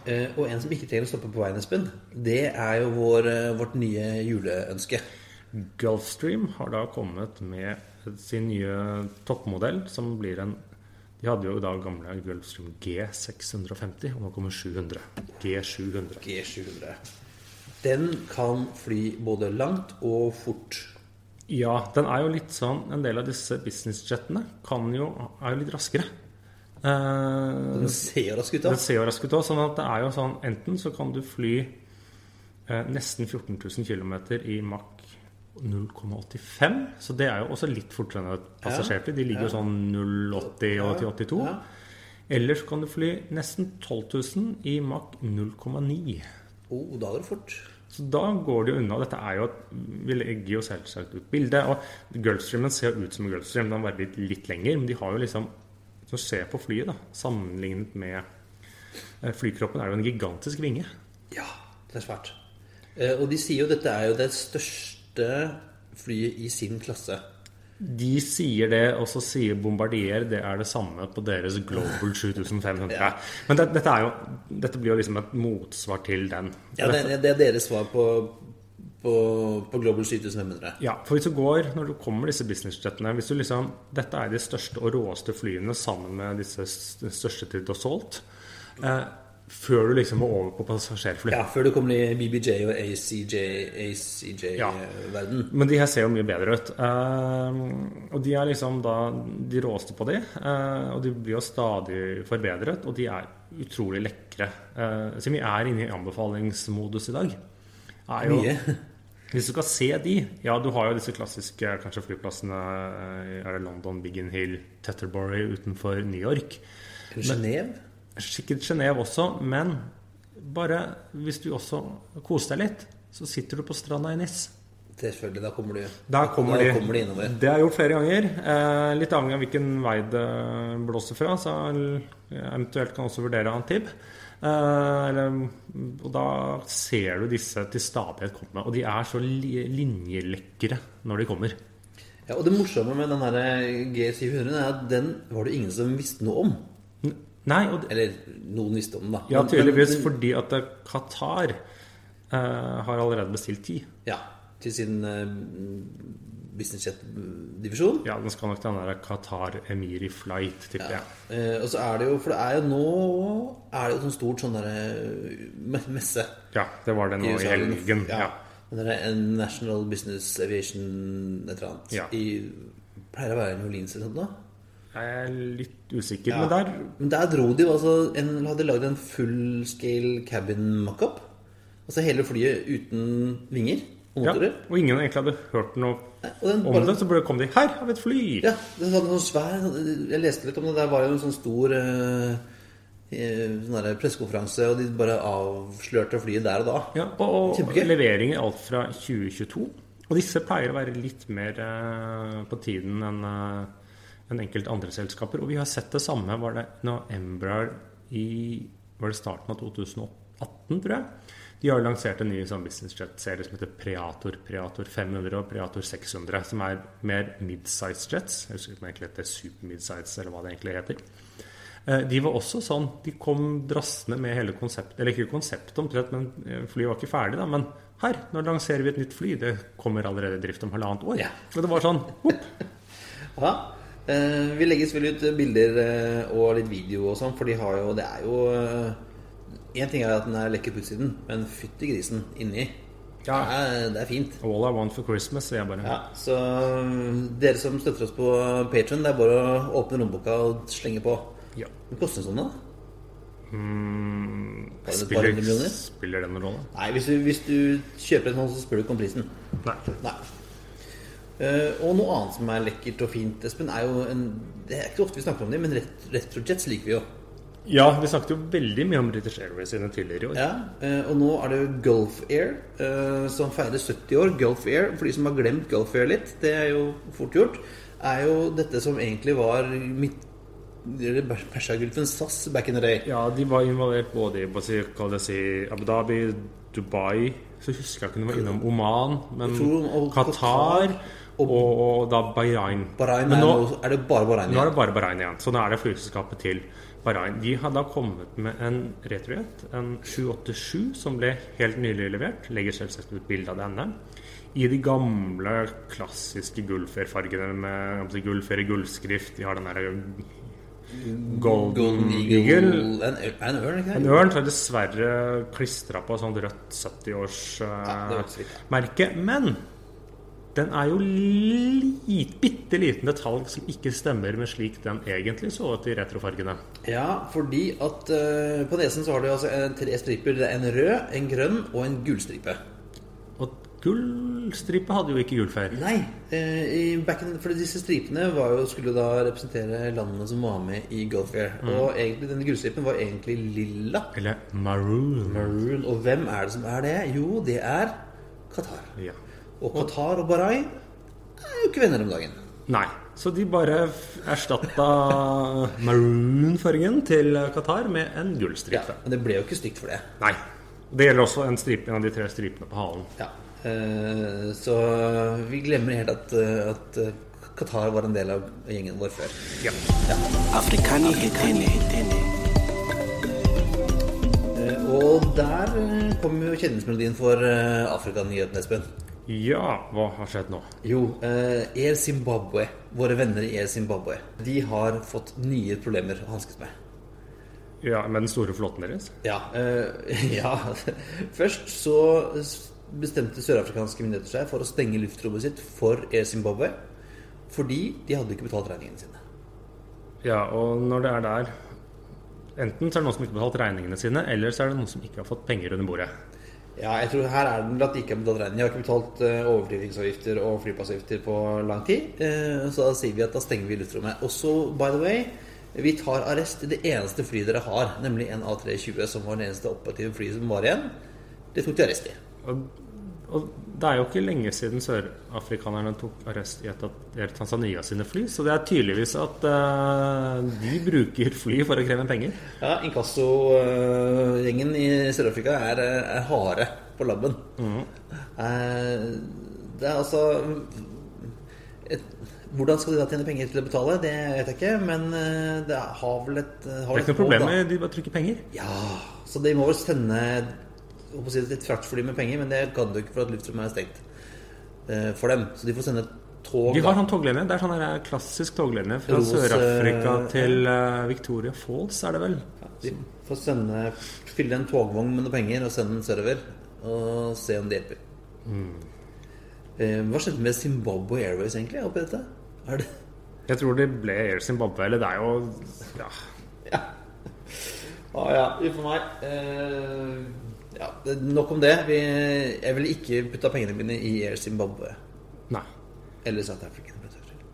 Uh, og en som ikke trenger å stoppe på veien, Espen, det er jo vår, uh, vårt nye juleønske. Gulfstream har da kommet med sin nye toppmodell, som blir en De hadde jo da gamle Gulfstream G650, og nå kommer 700. G700. G700. Den kan fly både langt og fort. Ja, den er jo litt sånn En del av disse businessjetene kan jo, er jo litt raskere. Eh, Den ser rask ut, da. Den ser rask ut òg, sånn at det er jo sånn Enten så kan du fly eh, nesten 14 000 km i Mach 0,85, så det er jo også litt fortere enn et passasjerfly. De ligger jo sånn 0,80 og 82. Ja. Eller så kan du fly nesten 12 000 i Mach 0,9. Oh, da går det fort. Så da går det jo unna. Dette er jo et, Vi legger jo selvsagt ut bilde. Og Gulfstreamen ser ut som en Gulfstream. Den var litt, litt lenger, men de har jo liksom Så se på flyet, da. Sammenlignet med eh, flykroppen er jo en gigantisk vinge. Ja, det er svært. Eh, og de sier jo dette er jo det største flyet i sin klasse. De sier det, og så sier Bombardier det er det samme på deres Global 7500. Ja. Men det, dette, er jo, dette blir jo liksom et motsvar til den. Ja, det, det er deres svar på, på, på Global 7500. Ja, for hvis du går, når du kommer disse businessjetene hvis du liksom, Dette er de største og råeste flyene sammen med disse største til Dassault. Eh, før du liksom må over på passasjerfly. Ja, før du kommer i BBJ og Ja. ACJ-verden. Men de her ser jo mye bedre ut. Uh, og de er liksom da de råeste på de. Uh, og de blir jo stadig forbedret, og de er utrolig lekre. Uh, siden vi er inne i anbefalingsmodus i dag. Er jo- Mye. Hvis du skal se de Ja, du har jo disse klassiske kanskje flyplassene eh, Er det London, Biggin Hill, Tetterbury utenfor New York? Genéve? Sikkert Genéve også, men bare hvis du også koser deg litt, så sitter du på stranda i Nis. Selvfølgelig, da kommer du da kommer, da de. kommer de innover. Det har jeg gjort flere ganger. Eh, litt avhengig av hvilken vei det blåser fra. Så eventuelt kan også vurdere antib. Eh, eller, og da ser du disse til stadighet komme. Og de er så li linjelekre når de kommer. Ja, og det morsomme med den her G700 er at den var det ingen som visste noe om. Nei, og det, Eller noen visste om den, da. ja, tydeligvis fordi at det- Qatar eh, har allerede bestilt ti. Ja, til sin uh, businessjet-divisjon. Ja, den skal nok til den der Qatar Emiri Flight, tipper jeg. Eh, og så er det jo For det er jo nå Er det jo sånn stort sånn derre me- messe Ja, det var det nå i helgen. Ja. Ja. Den derre National Business Aviation et eller annet. Ja. I, pleier å være i New Orleans eller sånt da? Jeg er litt usikker, Ja. men der Men der dro de jo altså en, Hadde lagd en full scale cabin mockup. Altså hele flyet uten vinger og Ja, og ingen egentlig hadde hørt noe Nei, den om bare- det, så kom de Her har vi et fly! Ja, det hadde noe svær Jeg leste litt om det. Der var jo en sånn stor sånn pressekonferanse, og de bare avslørte flyet der og da. Ja, og, og Kjempegøy. levering i alt fra 2022. Og disse pleier å være litt mer eh, på tiden enn eh, enn enkelte andre selskaper. Og vi har sett det samme var det når Embraer i var det starten av 2018, tror jeg. De har lansert en ny sånn business jet-serie som heter Preator. Preator 500 og Preator 600, som er mer mid-size jets. Jeg husker ikke om det egentlig heter super mid-size, eller hva det egentlig heter. Eh, De var også sånn. De kom drassende med hele konseptet. Eller ikke konseptet omtrent, men eh, flyet var ikke ferdig, da. Men her, nå lanserer vi et nytt fly. Det kommer allerede i drift om halvannet år. Ja. Og det var sånn whoop. Eh, vi legger selvfølgelig ut bilder eh, og litt video og sånn, for de har jo Det er jo Én ting er at den er lekker på utsiden, men fytti grisen inni. Ja. Det, er, det er fint. All I want for Christmas, sier jeg bare. Ja, så dere som støtter oss på Patron, det er bare å åpne lommeboka og slenge på. Ja. Hvor koster sånn, da? Mm, spiller, spiller det noen rolle? Nei, hvis du, hvis du kjøper en sånn, så spør du ikke om prisen. Nei. Nei. Eh, og noe annet som er lekkert og fint, Espen, er jo en Det er ikke ofte vi snakker om det, men ret retrojets liker vi jo. Ja, vi snakket jo veldig mye om British Airways sine tidligere i år. Ja, eh, Og nå er det Gulf Air eh, som feirer 70 år. Gulf Air, for de som har glemt Gulf Air litt, det er jo fort gjort, er jo dette som egentlig var mitt Persagulfen SAS back in the day. Ja, de var involvert både i Abu Dhabi, Dubai Så husker jeg ikke om de var innom Oman, men Qatar Qatar, og, og, da Bahrain. Bahrain Men er, nå, nå, er det bare Bahrain nå er igjen. det bare Bahrain igjen. Så nå er det flyselskapet til Bahrain. De har da kommet med en returjet, en 787, som ble helt nylig levert. Legger selvsagt ut bilde av denne. I de gamle, klassiske Gulfair-fargene med Gulfair i gullskrift. De har den derre Golden, Golden Eagle. En, en ørn, ikke En ørn som er dessverre klistra på sånt rødt Ja, det var så vidt, 70-årsmerke. Men den er jo lit, bitte liten detalj som ikke stemmer med slik den egentlig så ut i retrofargene. Ja, fordi at uh, på nesen så har du altså eh, tre striper. Det er en rød, en grønn og en gullstripe. Og gullstripe hadde jo ikke gullfeil. Nei, uh, i back for disse stripene var jo, skulle da representere landene som var med i Gulf Air. Mm. Og egentlig, denne gullstripen var egentlig lilla. Eller maroon. Maroon. Og hvem er det som er det? Jo, det er Qatar. Ja. Og Qatar og Bahrain er jo ikke venner om dagen. Nei. Så de bare erstatta maroon-fargen til Qatar med en gullstripe. Ja. Men det ble jo ikke stygt for det. Nei. Det gjelder også en, stripe, en av de tre stripene på halen. Ja. Eh, så vi glemmer helt at, eh, at eh, Qatar var en del av gjengen vår før. Ja. Afrikani Afrikani. Eh, og der kom jo kjenningsmelodien for Afrikanyheten, Espen. Ja, hva har skjedd nå? Jo, eh, Air Zimbabwe, våre venner i Air Zimbabwe, de har fått nye problemer å hanskes med. Ja, Med den store flåten deres? Ja, eh, ja. Først så bestemte sørafrikanske myndigheter seg for å stenge luftrommet sitt for Air Zimbabwe fordi de hadde ikke betalt regningene sine. Ja, og når det er der Enten så er det noen som ikke har betalt regningene sine, eller så er det noen som ikke har fått penger under bordet. Ja, jeg tror her er det vel at de ikke har betalt regning. De har ikke betalt eh, overflyvningsavgifter og flyplassavgifter på lang tid. Eh, så da sier vi at da stenger vi luftrommet. Og så, by the way, vi tar arrest i det eneste flyet dere har, nemlig en A320, som var det eneste operative flyet som var igjen. Det tok de arrest i. Og, det er jo ikke lenge siden sørafrikanerne tok arrest i et av Tanzania sine fly, så det er tydeligvis at uh, de bruker fly for å kreve penger. Ja, Inkasso-gjengen i Sør-Afrika er, eh, er harde på labben. Uh, Det er altså et, Hvordan skal de da tjene penger til å betale? Det vet jeg ikke, men det har vel et har Det er ikke noe problem med de bare trykker penger. Ja, så de må vel sende si et fraktfly med penger, men det kan du ikke for at luftrommet er stengt eh, for dem. Så de får sende et tog. De har sånn toglinje. Det er sånn der klassisk toglinje fra Sør-Afrika eh, til eh, Victoria Falls, er det vel? De får sende, fylle en togvogn med noen penger og sende den sørover. Og se om det hjelper. Eh, hva skjedde med Zimbabwe Airways egentlig oppi dette? Er det Jeg tror det ble Air Zimbabwe, eller det er jo ja, Ja. Ah, ja, uff meg. Eh, ja, nok om det. Vi, jeg ville ikke putta pengene mine i Air Zimbabwe. Nei. Eller South African.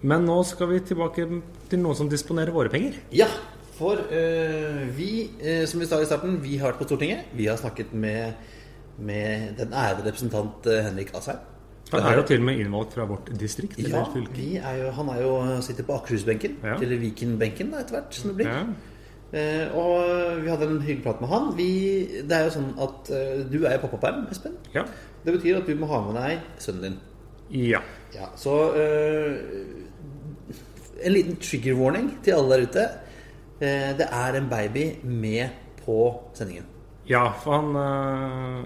Men nå skal vi tilbake til noen som disponerer våre penger. Ja, for uh, vi, uh, som vi sa i starten, vi har vært på Stortinget. Vi har snakket med, med den ærede representant eh, Henrik Asheim. Han er jo til og med innvalgt fra vårt distrikt. Ja, vi er jo, han er jo, sitter på Akershus-benken, Ja. eller Viken-benken etter hvert som det blir. Ja. Eh, og vi hadde en hyggelig prat med han. Vi, det er jo sånn at eh, du er i pappaperm, Espen. ja. Det betyr at du må ha med deg sønnen din. Ja. Ja, så eh, En liten trigger warning til alle der ute. eh, det er en baby med på sendingen. Ja, for han øh,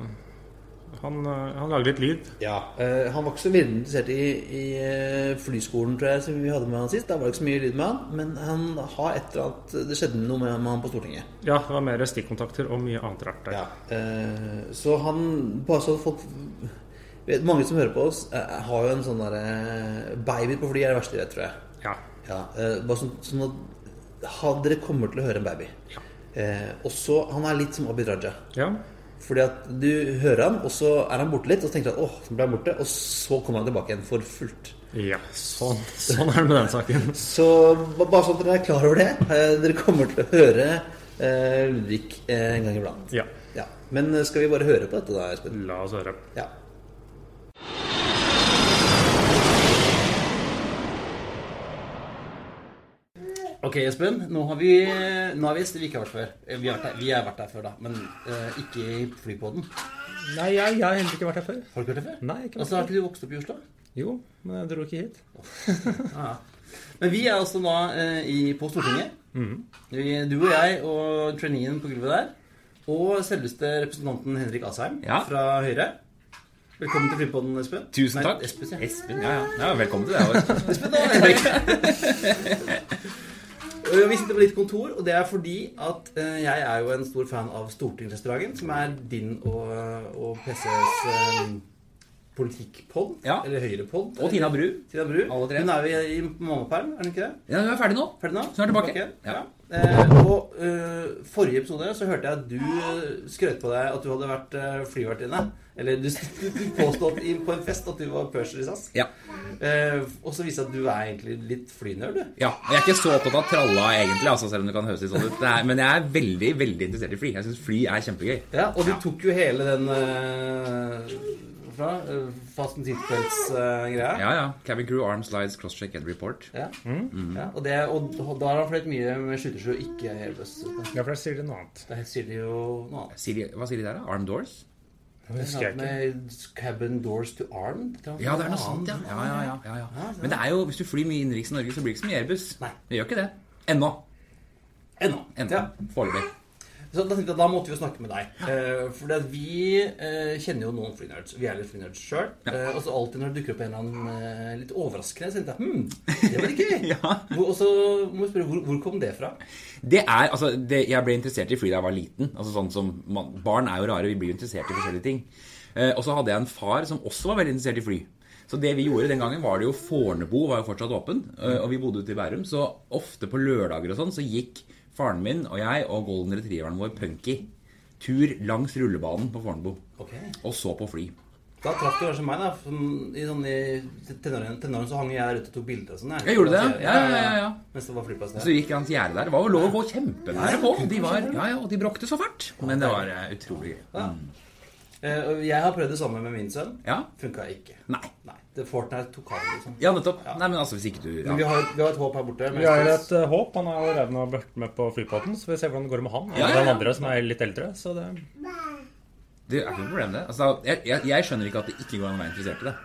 han, øh, han lager litt lyd. Ja, eh, Han var ikke så veldig interessert i, i eh, flyskolen, tror jeg, som vi hadde med han sist. Da var det ikke så mye lyd med han. Men han har et eller annet Det skjedde noe med, han på Stortinget. Ja, det var mer stikkontakter og mye annet rart der. Ja, eh, så han Bare så folk vet, Mange som hører på oss, eh, har jo en sånn derre Baby på fly er det verste de vet, tror jeg. Ja. Ja, eh, bare sånn, sånn at Dere kommer til å høre en baby. Eh, og så Han er litt som Abid Raja. ja. Fordi at du hører han, og så er han borte litt, og så tenker du at åh, så ble han borte, og så kommer han tilbake igjen for fullt. Ja, sånn, sånn er det med den saken. Så bare sånn at dere er klar over det. Eh, dere kommer til å høre eh, Ludvig eh, en gang iblant. Ja, Ja. Men eh, skal vi bare høre på dette da, Espen? la oss høre. Ja. Ok, Espen. Nå har vi Nå har vi gjester vi ikke har vært før. Eh, Vi har vært der, vi har vært der før, da. Men eh, ikke i flypodden. Nei, jeg, jeg har heller ikke vært her før. Har du ikke vært det før? Nei, ikke vært Altså, har ikke du vokst opp i Oslo? Jo, men jeg dro ikke hit. Ja. Men vi er altså da eh, i, på Stortinget. vi, du og jeg og traineen på gulvet der. Og selveste representanten Henrik Asheim Ja. fra Høyre. Velkommen til Flypodden, Espen. Tusen Nei, takk. Espen, ja. Espen, ja, ja. ja velkommen til deg òg. Espen og Henrik. Og Vi sitter på ditt kontor, og det er fordi at eh, jeg er jo en stor fan av Stortingsrestauranten, som er din og, og PCs eh, politikkpod. Ja. Eller Høyre-pod. Og Tina Bru. Tina Bru. Alle tre. Hun er jo i, mammaperm, er hun ikke det? Ja, du er ferdig nå. Ferdig nå? Snart tilbake. Ja. Ja. Eh, og uh, forrige episode så hørte jeg at du eh, skrøt på deg at du hadde vært uh, flyvertinne. Eller du, du påstod i, på en fest at du var purser i SAS. Ja. Eh, og så viste det at du er egentlig litt flynerd, du. ja. og Jeg er ikke så opptatt av tralla, egentlig, altså, selv om det kan høres litt sånn ut. Er, men jeg er veldig veldig interessert i fly. Jeg syns fly er kjempegøy. Ja, og du tok jo hele den uh, fra, Fasten Fast and Seatbelts-greia. Ja, ja. Cabin crew, arm slides, crosscheck and report. Ja. Ja, og, det, og da har han fløyet mye med skytersjø, ikke Airbus. Ja, for da sier det noe annet. Da sier de jo noe annet. Sier de, hva sier de der, da? Arm doors? Det husker jeg ikke. Med cabin doors to arm. Ja, det er noe sånt, ja. Ja, ja, ja, ja, ja. Men det er jo, hvis du flyr mye innenriks i Norge, så blir det ikke så mye Airbus. Nei. Det gjør ikke det. Ennå. Ennå. Ennå. Ja. Foreløpig. Så da tenkte jeg da måtte vi jo snakke med deg. Eh, for vi eh, kjenner jo noen flynerds. Vi er litt flynerds sjøl. Eh, og så alltid når det dukker opp en eller annen eh, litt overraskende, så tenkte jeg hm, det var litt gøy. Ja. Og så må jeg spørre, hvor, hvor kom det fra? Det er, altså, det, Jeg ble interessert i fly da jeg var liten. Altså sånn som man, Barn er jo rare, vi blir jo interessert i forskjellige ting. Eh, og så hadde jeg en far som også var veldig interessert i fly. Så det vi gjorde den gangen, var det jo Fornebu var jo fortsatt åpen, og vi bodde ute i Bærum. Så ofte på lørdager og sånn så gikk faren min og jeg og golden retrieveren vår Punky tur langs rullebanen på Fornebu. Okay. Og så på fly. Da traff du kanskje meg, da. Som, I sånn i tenåren, tenåren så hang jeg ute og tok bilder og sånn. Jeg gjorde det, ja, ja, ja, ja. Mens det var flyplass der. Så gikk hans gjerde der. Det var jo lov å gå kjempenære på. De var, ja, ja, og de bråkte så fælt. Men det var eh, utrolig gøy. Ja. Eh, jeg har prøvd det samme med min sønn. Ja. Funka ikke. Nei. Nei, Fortnite tok av, liksom. Ja, nettopp. Nei, men altså, hvis ikke du Men vi har, vi har et håp her borte. Vi har et uh, håp. Han har allerede vært med på flypodden, så vi ser hvordan det går med han. Og Ja, ja, ja. den andre som er litt eldre. Så det Det er ikke noe problem, det. Altså, jeg, jeg, jeg skjønner ikke at det ikke går an å være interessert i det.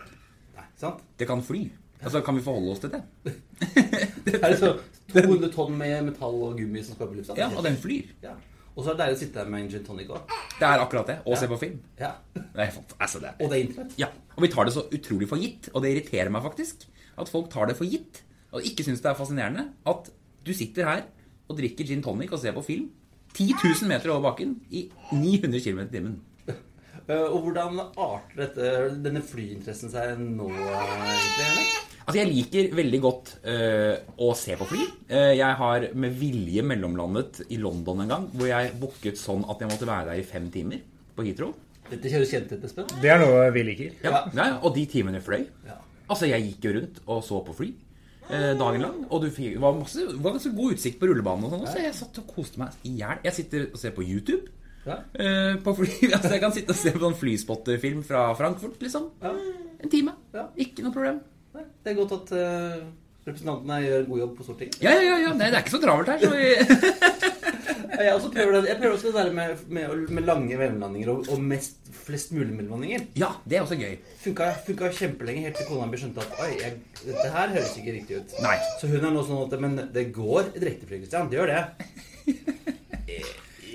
Nei, sant? Det kan fly. Altså, Kan vi forholde oss til det? det er det 200 tonn med metall og gummi som skal på lufta. Ja, og den flyr. Ja. Og så er det deilig å sitte der med en gin tonic òg. Det er akkurat det. Og se på film. Ja. Er altså, det. Og det er internett. Ja, og vi tar det så utrolig for gitt, og det irriterer meg faktisk at folk tar det for gitt, og ikke syns det er fascinerende at du sitter her og drikker gin tonic og ser på film 10 000 meter over bakken i 900 km i timen. Eh, Og hvordan arter dette, denne flyinteressen seg nå, egentlig? Altså, jeg liker veldig godt uh, å se på fly. Uh, jeg har med vilje mellomlandet i London en gang, hvor jeg booket sånn at jeg måtte være der i fem timer på Heathrow. Dette kjøres kjent ut, Espen. Det er noe vi liker. Ja, ja, og de timene fløy. Ja. Altså, jeg gikk jo rundt og så på fly eh, dagen lang. Og du fikk, var, masse, det var ganske god utsikt på rullebanen og sånn også. Jeg satt og koste meg i hjel. Jeg sitter og ser på YouTube. Ja. Uh, på fly. Altså, jeg kan sitte og se på en flyspotterfilm fra Frankfurt, liksom. Ja. En time. Ja. Ikke noe problem. Det er godt at uh, representantene gjør en god jobb på Stortinget. Ja, ja, ja. ja. Nei, det er ikke så travelt her, så vi Jeg også prøver det. Jeg prøver også det der med, med, med lange mellomlandinger og, og mest, flest mulig mellomlandinger. Ja, det er også gøy. Funka, funka kjempelenge helt til kona mi skjønte at oi, jeg, dette her høres ikke riktig ut. Nei. Så hun er nå sånn at Men det går direktefly, Christian. Det gjør det. Eh,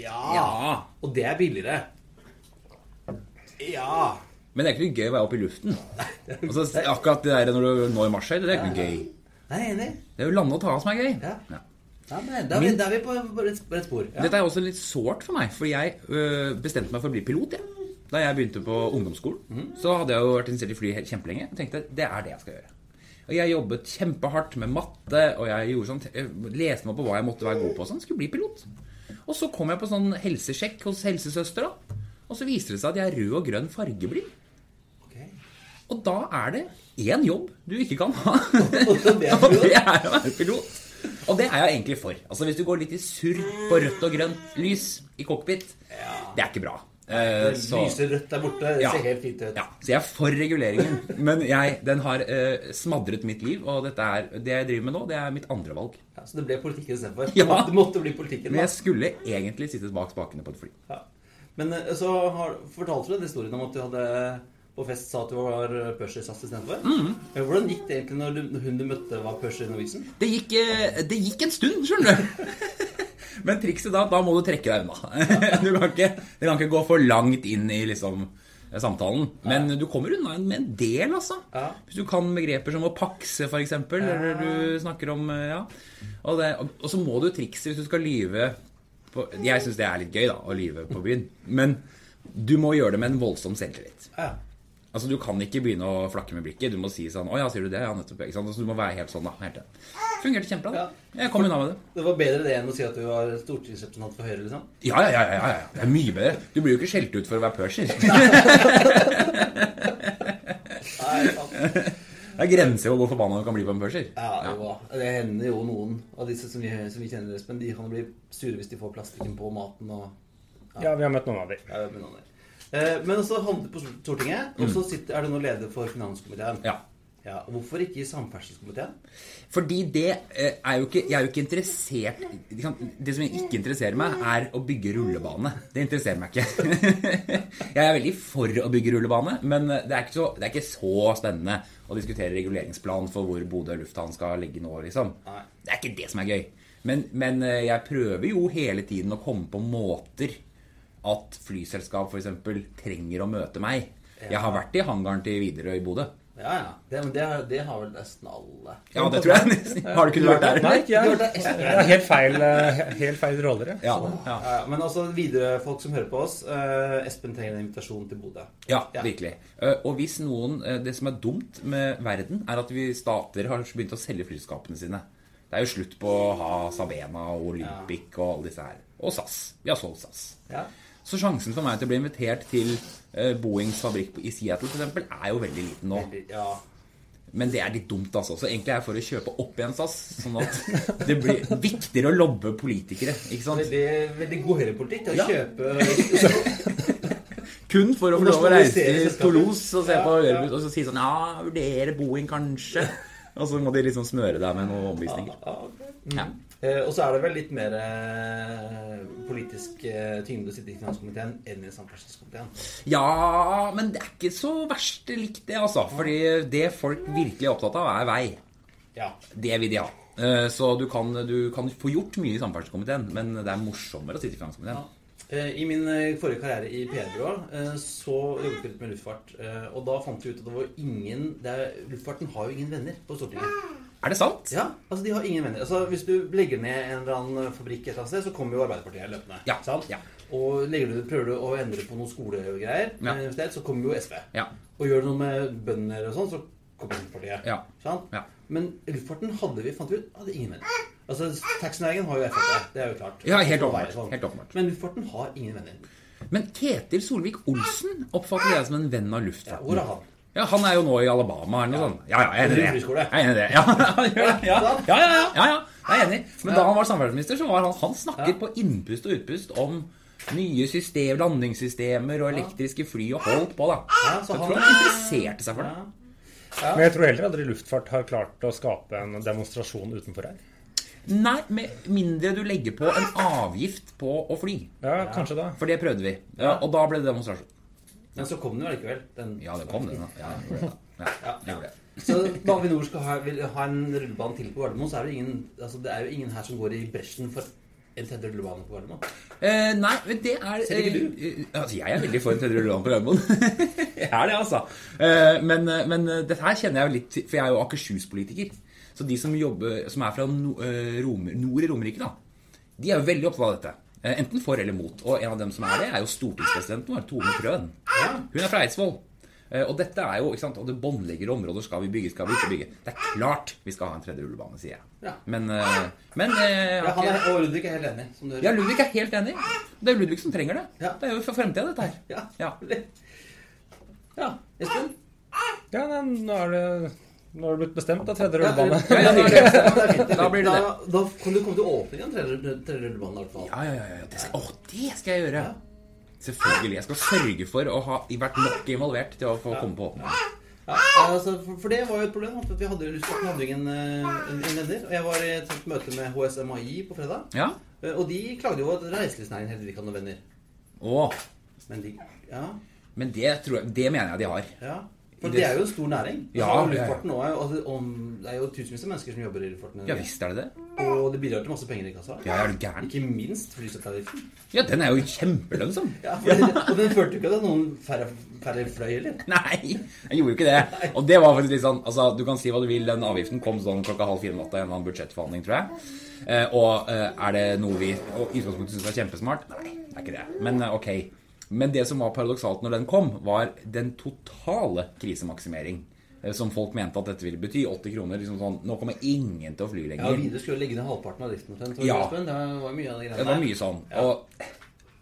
Ja. Ja. Og det er billigere. Ja. Men det er ikke noe gøy å være oppe i luften. Altså, akkurat det der når du når marsjhøyde, det er ikke noe gøy. Nei, enig. Det er jo lande og ta av som er gøy. Ja. Da er vi, da er vi på, rett, rett spor. Ja. Dette er også litt sårt for meg, for jeg øh, bestemte meg for å bli pilot. Ja. Da jeg begynte på ungdomsskolen, så hadde jeg jo vært interessert i fly kjempelenge. Og tenkte det er det jeg skal gjøre. Og jeg jobbet kjempehardt med matte, og jeg gjorde sånn, jeg leste meg på hva jeg måtte være god på. Sånn, skulle bli pilot. Og så kom jeg på sånn helsesjekk hos helsesøster, da. Og så viste det seg at jeg er rød og grønn fargeblind. Og da er det én jobb du ikke kan ha. Og det er å være pilot. Og det er jeg egentlig for. Altså Hvis du går litt i surr på rødt og grønt lys i cockpit, det er ikke bra. Uh, så, lyser rødt der borte. Det Ja. ser helt fint ut. ja, så jeg er for reguleringen. Men jeg, den har uh, smadret mitt liv, og er, det jeg driver med nå, det er mitt andre valg. Ja, så det ble politikken istedenfor. Ja. Det måtte, bli politikken. Men jeg skulle egentlig sittet bak spakene på et fly. Ja. Men eh, så har, fortalte du den historien om at du hadde på fest sa at du var Pershys assistent for. Mm. Eh, Hvordan gikk det egentlig når, du, når hun du møtte, var Pershers Norwegian? Det gikk, eh, det gikk en stund, skjønner du. Men trikset da, da må du trekke deg unna. Du kan ikke, du kan ikke gå for langt inn i liksom samtalen. Men du kommer unna med en del, altså. Ja. Hvis du kan begreper som å pakse, for eksempel, eller du snakker om eh, Ja. Og, det, og, og så må du trikse hvis du skal lyve på Jeg syns det er litt gøy, da, å lyve på byen. Men du må gjøre det med en voldsom selvtillit. Ja. Altså, Du kan ikke begynne å flakke med blikket. Du må si sånn 'Å ja, sier du det?' Ja, nettopp. Ikke sant? Altså, du må være helt sånn, da. Helt. Fungerte kjempebra. Ja. Jeg kom unna med det. Det var bedre det enn å si at du var stortingsrepresentant for Høyre, liksom? Ja, ja, ja, ja, ja. Det er mye bedre. Du blir jo ikke skjelt ut for å være pørser. Det er grenser for hvor forbanna du kan bli på en pørser. Ja, det, det hender jo noen av disse som vi, som vi kjenner, Espen, de kan bli sure hvis de får plastikken på maten og Ja, vi har møtt noen av dem. ja, med noen av Eh, Men også havnet på Stortinget, og så sitter, er du nå leder for finanskomiteen. Ja. Ja, og Hvorfor ikke i samferdselskomiteen? Fordi det eh, er jo ikke Jeg er jo ikke interessert Det som ikke interesserer meg, er å bygge rullebane. Det interesserer meg ikke. Jeg er veldig for å bygge rullebane, men det er ikke så, det er ikke så spennende å diskutere reguleringsplan for hvor Bodø lufthavn skal ligge nå, liksom. Det er ikke det som er gøy. Men, men eh, jeg prøver jo hele tiden å komme på måter at flyselskap f.eks. trenger å møte meg. Jeg har vært i hangaren til Widerøe i Bodø. Ja, ja. Det, men det, har- det har vel nesten alle. Ja, det tror jeg nesten. Har du ikke vært der? Nei, ikke jeg. Det er Helt feil, eh, helt feil roller, Ja, ja. Ja, ja, men altså, videre folk som hører på oss. eh, Espen trenger en invitasjon til Bodø. Ja, Ja. virkelig. Eh, Og hvis noen Det som er dumt med verden, er at vi stater har begynt å selge flyskapene sine. Det er jo slutt på å ha Sabena og Olympic og alle disse her. Og SAS. Vi har solgt SAS. Ja. Så sjansen for meg til å bli invitert til eh, Boeings fabrikk i Seattle f.eks. er jo veldig liten nå. Veldig- ja. Men det er litt dumt, altså. Så egentlig er jeg for å kjøpe opp igjen SAS. Sånn at det blir viktigere å lobbe politikere. Ikke sant? Veldig, veldig god høyrepolitikk å Ja. kjøpe Kun for å få lov å reise til. Toulouse og se Ja, på ja. Og så si sånn Ja, vurdere Boeing, kanskje. Og så må de liksom smøre deg med noen omvisninger. ja, Og så er det vel litt mer eh, politisk eh, tyngde å sitte i finanskomiteen enn i samferdselskomiteen. ja, men det er ikke så verst likt, det, altså. Fordi det folk virkelig er opptatt av, er vei. Ja. Det vil de ha. Eh, Så du kan, du kan få gjort mye i samferdselskomiteen, men det er morsommere å sitte i finanskomiteen. Ja. I min eh, forrige karriere i PR-byrå eh, så jobbet vi litt med luftfart. eh, Og da fant vi ut at det var ingen det er, Luftfarten har jo ingen venner på Stortinget. Er det sant? Ja, altså de har ingen venner. Altså Hvis du legger ned en eller annen fabrikk et eller annet sted, så kommer jo Arbeiderpartiet løpende. Ja, Sant? ja. Og du, prøver du å endre på noen skolegreier, Ja. eh, sted, så kommer jo SV. Ja. Og gjør du noe med bønder og sånn, så kommer Senterpartiet. Ja. Sant? Ja. Men luftfarten hadde vi, fant vi ut, hadde ingen venner. Altså, Taxinæringen har jo Frp, det er jo klart. Ja, helt åpenbart, sånn. Men luftfarten har ingen venner. Men Ketil Solvik-Olsen oppfatter jeg som en venn av Ja, luftfarten. hvor er han? Ja, Han er jo nå i Alabama eller noe sånt. Ja, ja, jeg er enig i det. Jeg er enig i det. Ja, han gjør det. ja, ja, ja, ja. Jeg er enig. Men da han var samferdselsminister, så var han Han snakket på innpust og utpust om nye system, landingssystemer og elektriske fly og holdt på, da. Så så jeg tror han interesserte seg for det. Ja. Men jeg tror heller aldri luftfart har klart å skape en demonstrasjon utenfor her. Nei, med mindre du legger på en avgift på å fly. Ja, kanskje da. For det prøvde vi. Ja, og da ble det demonstrasjon. Men så kom den jo allikevel. Den. Ja, det kom, den. da. Ja, det gjorde det. Ja, Ja, gjorde det. Så når Avinor skal ha, vil ha en rullebane til på Gardermoen, så er det, ingen, altså det er jo ingen her som går i bresjen for en tredje rullebane på Gardermoen. Eh, nei, det er Ser ikke du? eh, altså, jeg er veldig for en tredje rullebane på Gardermoen. jeg er det, altså. Eh, men, eh, men eh, dette her kjenner jeg jo litt for jeg er jo Akershus-politiker. Så de som jobber, som er fra no, eh, Romer, nord i Romerike, da, de er jo veldig opptatt av dette. Eh, enten for eller mot. Og en av dem som er det, er jo stortingspresidenten vår, Tone Trøen. Hun er fra Eidsvoll. Eh, Og dette er jo, ikke sant, og det båndlegger områder. Skal vi bygge, skal vi ikke bygge? Det er klart vi skal ha en tredje rullebane, sier jeg. Ja. Men, eh, men Ja, han er, og Ludvig er helt enig. Som du ja, Ludvig er helt enig. Det er Ludvig som trenger det. Ja. Det er jo for fremtiden, dette her. Ja. Ja. ja. Espen? Ja, nå er det nå har det blitt bestemt, da. Tredje rullebane. Ja, er er. Da blir det da, da kan du komme til åpningen av tredje, tredje fall. Ja, ja, ja, ja. Det skal, å, det skal jeg gjøre. Selvfølgelig. Jeg skal sørge for å ha vært nok involvert til å få komme på åpningen. Ja, altså, for, for det var jo et problem. at Vi hadde lyst til å hadde ingen, eh, ingen. Og jeg var i et sånt møte med HSMAI på fredag. Ja? Eh, Og de klagde jo at reiselivsnæringen heller ikke hadde noen venner. Å, Men de Ja. men det, tror jeg, det mener jeg de har. ja. For det er jo en stor næring. Ja, altså, luftfarten er altså, om, Det er jo tusenvis av mennesker som jobber i luftfarten. Ja visst er det det. Og det bidrar til masse penger i kassa. Ja, er du gæren? Ikke minst flyseteavgiften. Ja, den er jo kjempelønnsom. Ja, det- og den førte jo ikke til noen færre, færre fløy heller. Nei, jeg gjorde jo ikke det. Og det var faktisk litt sånn Altså, du kan si hva du vil, den avgiften kom sånn klokka halv fire om natta i en annen budsjettforhandling, tror jeg. Eh, og eh, er det noe vi i utgangspunktet syns er kjempesmart? Nei, det er ikke det. Men eh, ok. Men det som var paradoksalt når den kom, var den totale krisemaksimering. eh, Som folk mente at dette ville bety. 80 kroner. liksom sånn, Nå kommer ingen til å fly lenger. Ja, vi Widerøe skulle legge ned halvparten av driften. omtrent, Ja. Det var mye av det Det var mye sånn. Og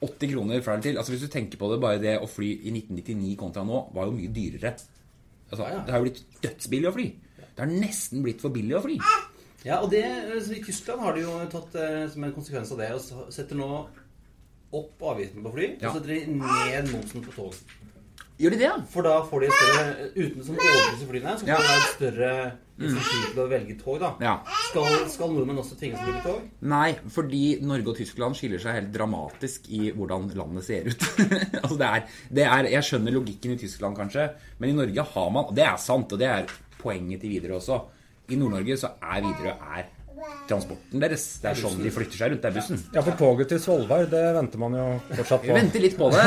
80 kroner fra eller til altså Hvis du tenker på det, bare det å fly i 1999 kontra nå, var jo mye dyrere. Altså, Ja, ja. Det har jo blitt dødsbillig å fly. Det har nesten blitt for billig å fly. Ja, og det, så I Tyskland har de jo tatt eh, som en konsekvens av det og setter nå opp avgiften på fly, Ja. og setter de ned momsen på tog. Gjør de det, ja? For da får de et større Uten som overpriser flyene, så får Ja. de et større insentiv til å velge tog, da. Ja. Skal, skal nordmenn også tvinges til å bruke tog? Nei, fordi Norge og Tyskland skiller seg helt dramatisk i hvordan landet ser ut. altså det er, det er, Jeg skjønner logikken i Tyskland, kanskje, men i Norge har man Og det er sant, og det er poenget til Widerøe også. I Nord-Norge så er Widerøe er transporten deres. Det er sånn de flytter seg rundt. Det er bussen. Ja, for toget til Svolvær, det venter man jo fortsatt på. Vi venter litt på det.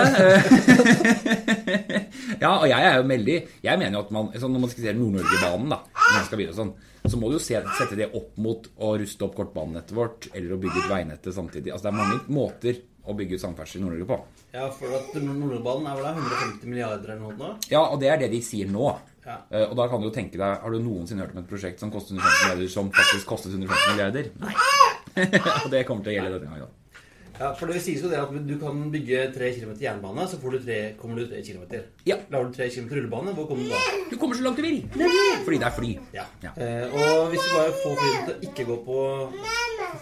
ja, og jeg er jo veldig Jeg mener jo at man sånn Når man diskuterer Nord-Norge-banen, da når man skal begynne sånn, så må du jo sette det opp mot å ruste opp kortbanenettet vårt eller å bygge ut veinettet samtidig. Altså Det er mange måter å bygge ut samferdsel i Nord-Norge på. Ja, for at Nordbanen er vel da 150 milliarder eller noe nå? Ja, og det er det de sier nå. Ja. Eh, og da kan du jo tenke deg Har du noensinne hørt om et prosjekt som kostet 150 milliarder, som faktisk kostet 150 milliarder? Nei. og det kommer til å gjelde denne gangen. Ja, for det sies jo det at du kan bygge 3 km jernbane, så får du tre, kommer du 3 km. Ja. Lager du 3 km rullebane, hvor kommer du da? Du kommer så langt du vil. Fordi det er fly. Ja. Ja. Eh, og hvis du bare får flyene til å ikke gå på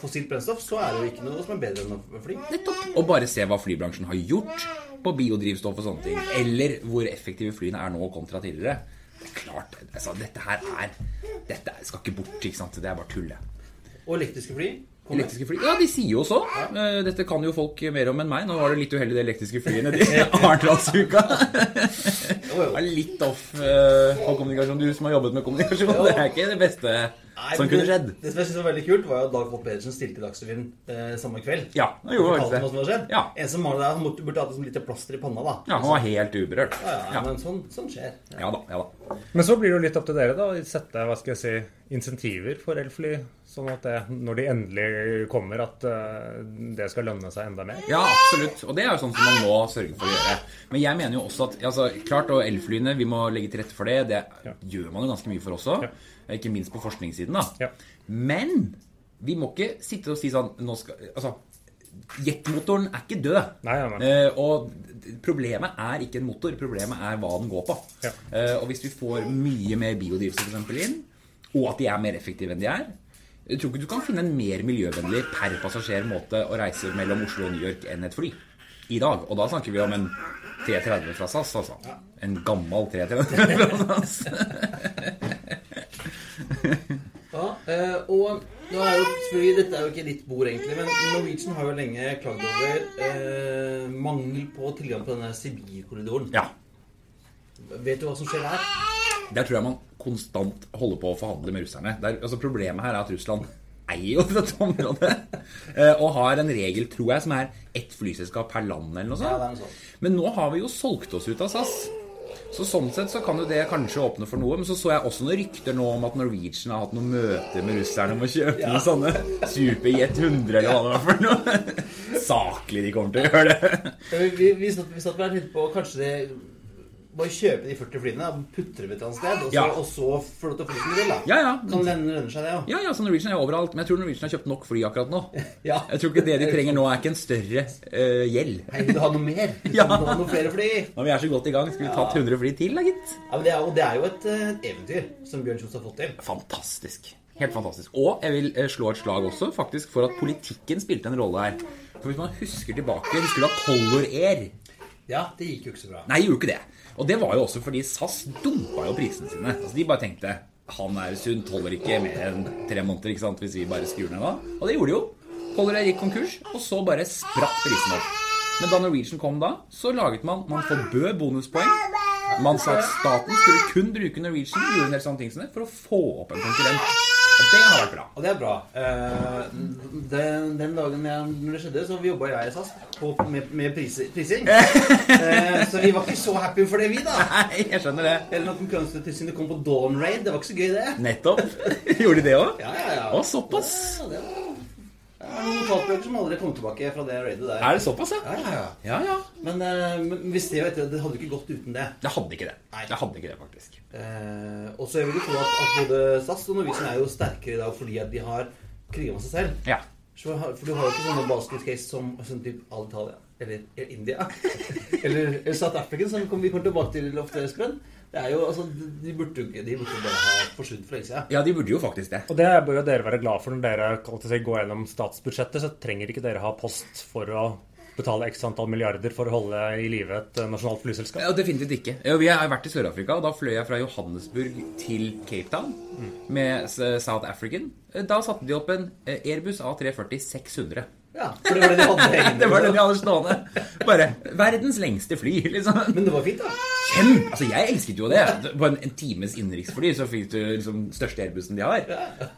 fossilt brennstoff, så er det jo ikke noe som er bedre enn å fly. Nettopp. Og bare se hva flybransjen har gjort på biodrivstoff og sånne ting. Eller hvor effektive flyene er nå kontra tidligere. Det er klart, altså, dette her er Dette skal ikke bort, ikke sant. Det er bare tull, det. Og elektriske fly. Elektriske fly? Ja, de sier jo så. Eh, Dette kan jo folk mer om enn meg. Nå var det litt uheldig, de elektriske flyene i Arendalsuka. Det er litt off eh, på kommunikasjon. Du som har jobbet med kommunikasjon, det er ikke det beste Nei, som kunne skjedd. Det som jeg synes var veldig kult, var jo at Dag Folt Pedersen stilte i Dagsrevyen eh, samme kveld. Ja, han gjorde det. som hadde. Ja. En som var der, han måtte- burde hatt et lite plaster i panna, da. Ja, han var helt uberørt. Ja, ja, Ja. men sånn, sånn skjer. Ja. Ja da, ja da. Men så blir det jo litt opp til dere, da. Sette hva skal jeg si, insentiver for elfly. Sånn at det, når de endelig kommer, at eh, det skal lønne seg enda mer. Ja, absolutt. Og det er jo sånn som man må sørge for å gjøre. Men jeg mener jo også at altså, Klart, og elflyene, vi må legge til rette for det. Det Ja. gjør man jo ganske mye for også. Ja. Ikke minst på forskningssiden, da. Ja. Men vi må ikke sitte og si sånn nå skal, Altså, jetmotoren er ikke død. Nei, nei. Eh, og problemet er ikke en motor, problemet er hva den går på. Ja. Eh, og hvis vi får mye mer biodrivstoff for eksempel inn, og at de er mer effektive enn de er Jeg tror ikke du kan finne en mer miljøvennlig per passasjer måte å reise mellom Oslo og New York enn et fly i dag. Og da snakker vi om en 330 fra SAS, altså. En gammel 330 fra SAS. Ja, eh, og Nå er jo, selvfølgelig, Dette er jo ikke ditt bord, egentlig, men Norwegian har jo lenge klagd over eh, mangel på tilgang på denne Sibir-korridoren. Ja. Vet du hva som skjer der? Der tror jeg man konstant holder på å forhandle med russerne. Der, altså Problemet her er at Russland eier jo dette området. eh, Og har en regel, tror jeg, som er ett flyselskap per land eller noe Ja, sånt. Men nå har vi jo solgt oss ut av SAS. Så sånn sett så kan jo det kanskje åpne for noe. Men så så jeg også noen rykter nå om at Norwegian har hatt noen møter med russerne om å kjøpe noen sånne Superjet 100 eller hva det var for noe. Saklig de kommer til å gjøre det. Vi, Vi, vi, satt, vi satt på kanskje det bare kjøpe de 40 flyene og putte dem et annet sted, og så, Ja. og så få lov til å fly som du vil, da. Ja, ja. Kan lønne, lønne seg, det òg? Ja, ja, så Norwegian er overalt. Men jeg tror Norwegian har kjøpt nok fly akkurat nå. Ja. Jeg tror ikke det de trenger nå, er ikke en større uh, gjeld. Hei, vil du ha noe mer? Ja. Du ha noen flere fly? Når vi er så godt i gang, skulle vi tatt 100 fly til, da, gitt. Ja, men det er, jo- det er jo et eh, eventyr som Bjørn Kjos har fått til. Fantastisk. Helt fantastisk. Og jeg vil eh, slå et slag også faktisk for at politikken spilte en rolle her. For hvis man husker tilbake, husker du at Color Air Ja, det gikk jo ikke så bra. Nei, gjorde ikke det. Og det var jo også fordi SAS dumpa jo prisene sine. Altså, de bare tenkte han er sunt, holder ikke mer enn tre måneder ikke sant, hvis vi bare skrur ned da. Og det gjorde de jo. Color gikk konkurs, og så bare spratt prisene opp. Men da Norwegian kom da, så laget man Man forbød bonuspoeng. Man sa at staten skulle kun bruke Norwegian gjorde en del sånne ting for å få opp en konkurrent. Det har vært bra. Og det er bra. Uh, den, den dagen jeg, når det skjedde, så jobba jeg i SAS på, med, med prising. Uh, så vi var ikke så happy for det, vi, da. Nei, jeg skjønner det. Eller når Konkurransetilsynet kom på Dawn Raid. Det var ikke så gøy, det. Nettopp. Gjorde de det òg? Ja, ja, ja. Å, såpass. Ja, det var det er noen notatbøker som aldri kom tilbake fra det raidet der. Er det såpass, ja? Ja, ja, ja. Ja, ja. Men, eh, men hvis det, vet du, det hadde ikke gått uten det. Det hadde ikke det. Nei. Det hadde ikke det, faktisk. Eh, og så vil jeg tro at, at både SAS og Norwegian er jo sterkere i dag fordi at de har kriga med seg selv. Ja. Så, for du har jo ikke sånne basketcase som sånn typ Alitalia eller Air India. eller, eller South African, som vi kommer tilbake til ofte, Espen. Det er jo, altså, de burde jo ikke De burde bare ha forsvunnet for lenge siden. Ja, de burde jo faktisk det. Og det bør jo dere være glad for når dere si, går gjennom statsbudsjettet. Så trenger ikke dere ha post for å betale x antall milliarder for å holde i live et eh, nasjonalt flyselskap. Ja, definitivt ikke. Vi har vært i Sør-Afrika, og da fløy jeg fra Johannesburg til Cape Town med South African. Da satte de opp en eh, Airbus A340 600. Ja, for det var det de hadde. Det var det de hadde stående. Bare verdens lengste fly, liksom. Men det var fint, da. Kjem! Altså, jeg elsket jo det. På en, en times innenriksfly så fikk du liksom største Airbusen de har.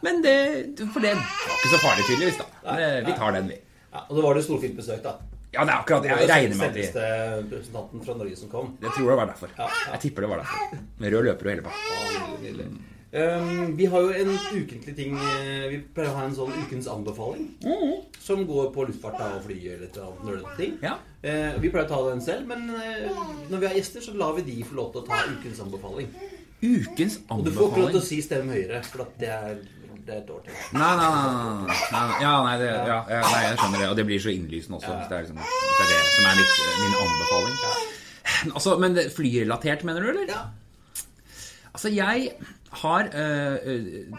Men det For det var ikke så farlig, tydeligvis, da. Vi tar den, vi. Ja, og det var det storfint besøk, da. Ja, det er akkurat Jeg regner med at de selveste representanten fra Norge som kom. Jeg tror det var derfor. Jeg tipper det var derfor. Med rød løper og hele pakka. Um, vi har jo en ukentlig ting eh, Vi pleier å ha en sånn ukens anbefaling. Som går på luftfart og fly eller et annet nerdete ting. Ja. Uh, vi pleier å ta den selv, men uh, når vi har gjester, så lar vi de få lov til å ta ukens anbefaling. Ukens anbefaling? Og du får ikke lov til å si stem høyere, for det er, det er et år til. Nei, nei, nei, nei, nei. Ja, nei, det, ja, nei, jeg skjønner det. Og det blir så innlysende også, hvis det er, liksom, hvis det, er det som er mitt, min anbefaling. Altså, men flyrelatert, mener du, eller? Ja. Altså, jeg har øh,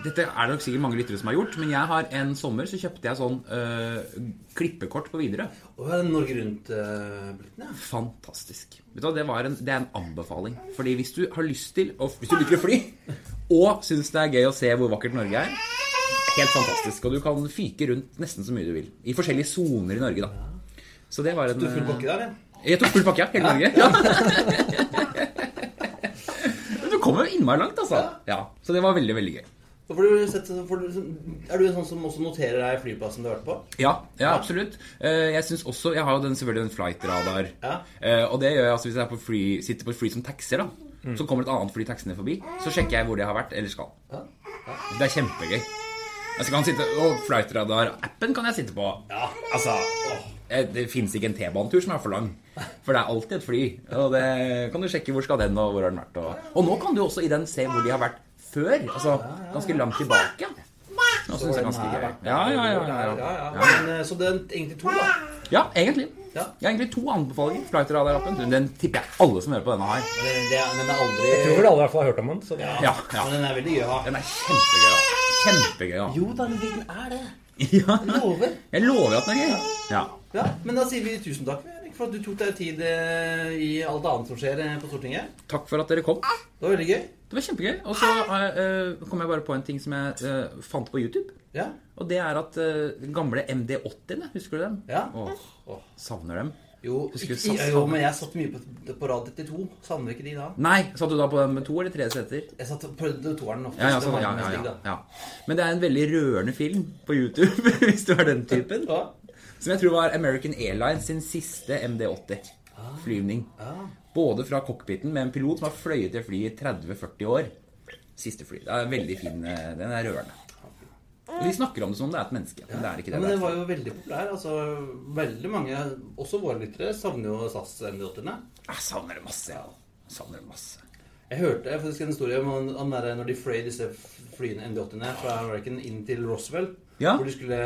Dette er det nok sikkert mange lyttere som har gjort, men jeg har en sommer så kjøpte jeg sånn uh, klippekort på Widerøe. Norge Rundt-billetten, ja. Fantastisk. Vet du, det, var en, det er en anbefaling. Fordi hvis du har lyst til, å, hvis du liker å fly, og syns det er gøy å se hvor vakkert Norge er Helt fantastisk. Og du kan fyke rundt nesten så mye du vil. I forskjellige soner i Norge, da. Så det var en Du er full pakke der, ja. Jeg tok full pakke, ja. Hele Norge. Ja. Men du kommer jo innmari langt, altså. Ja. Så det var veldig, veldig gøy. Du sett, du, er du en sånn som også noterer deg flyplassen du har vært på? Ja, ja absolutt. Eh, Jeg synes også, jeg har jo den, selvfølgelig den flightradar. Ja. Eh, Og det gjør jeg altså hvis jeg på fly, sitter på et fly som taxier. da Så kommer et annet fly taxiene forbi. Så sjekker jeg hvor det har vært eller skal. Ja. Det er kjempegøy. Jeg kan sitte, og Flightradar-appen kan jeg sitte på. Ja. Altså, åh. Det fins ikke en T-banetur som er for lang. For det er alltid et fly. Og det kan du sjekke hvor skal den, og hvor har den vært. Og, og nå kan du også i den se hvor de har vært før. Altså ganske langt tilbake. Nå synes jeg ganske gøy. Ja, ja, ja. Men, så det er egentlig to, da. Ja, egentlig. Ja. Jeg har egentlig to anbefalinger. Flightradar-appen. Den tipper jeg alle som hører på denne, har. Men den er aldri Jeg tror vel alle i hvert fall har hørt om den. Så det, Ja, ja. Men den er veldig gøy å ha. Den er kjempegøy. Kjempegøy. Ja. Jo da, den er det. ja. Lover. Jeg lover at den er gøy. Ja. Ja, Men da sier vi tusen takk for at du tok deg tid eh, i alt annet som skjer eh, på Stortinget. Takk for at dere kom. Det var veldig gøy. Det var kjempegøy. Og så uh, kom jeg bare på en ting som jeg uh, fant på YouTube. Ja. Og det er at uh, gamle MD80-ene, husker du dem? Ja. Åh, savner dem. Jo, ikke, jo, men jeg satt mye på, på rad 32. Savner ikke de da? Nei, satt du da på den med to eller tre seter? Jeg satt på toeren oftest. Ja, ja, var ja, ja, ja, ja. Men det er en veldig rørende film på YouTube, hvis du er den typen. Ja. Som jeg tror var American Airlines sin siste MD80-flyvning. Både fra cockpiten med en pilot som har fløyet det flyet i 30-40 år. Siste fly. Det er veldig fin. eh, Den er rørende. Og De snakker om det som om det er et menneske, men det er ikke Ja, det. men det den var jo veldig populær. Altså, veldig mange, også våre lyttere, savner jo SAS MD-80-ene. Jeg savner det masse. Jeg savner det masse. Jeg hørte faktisk en historie om han, der, når de fløy disse flyene MD-80-ene fra American inn til Roswell, Ja. hvor de skulle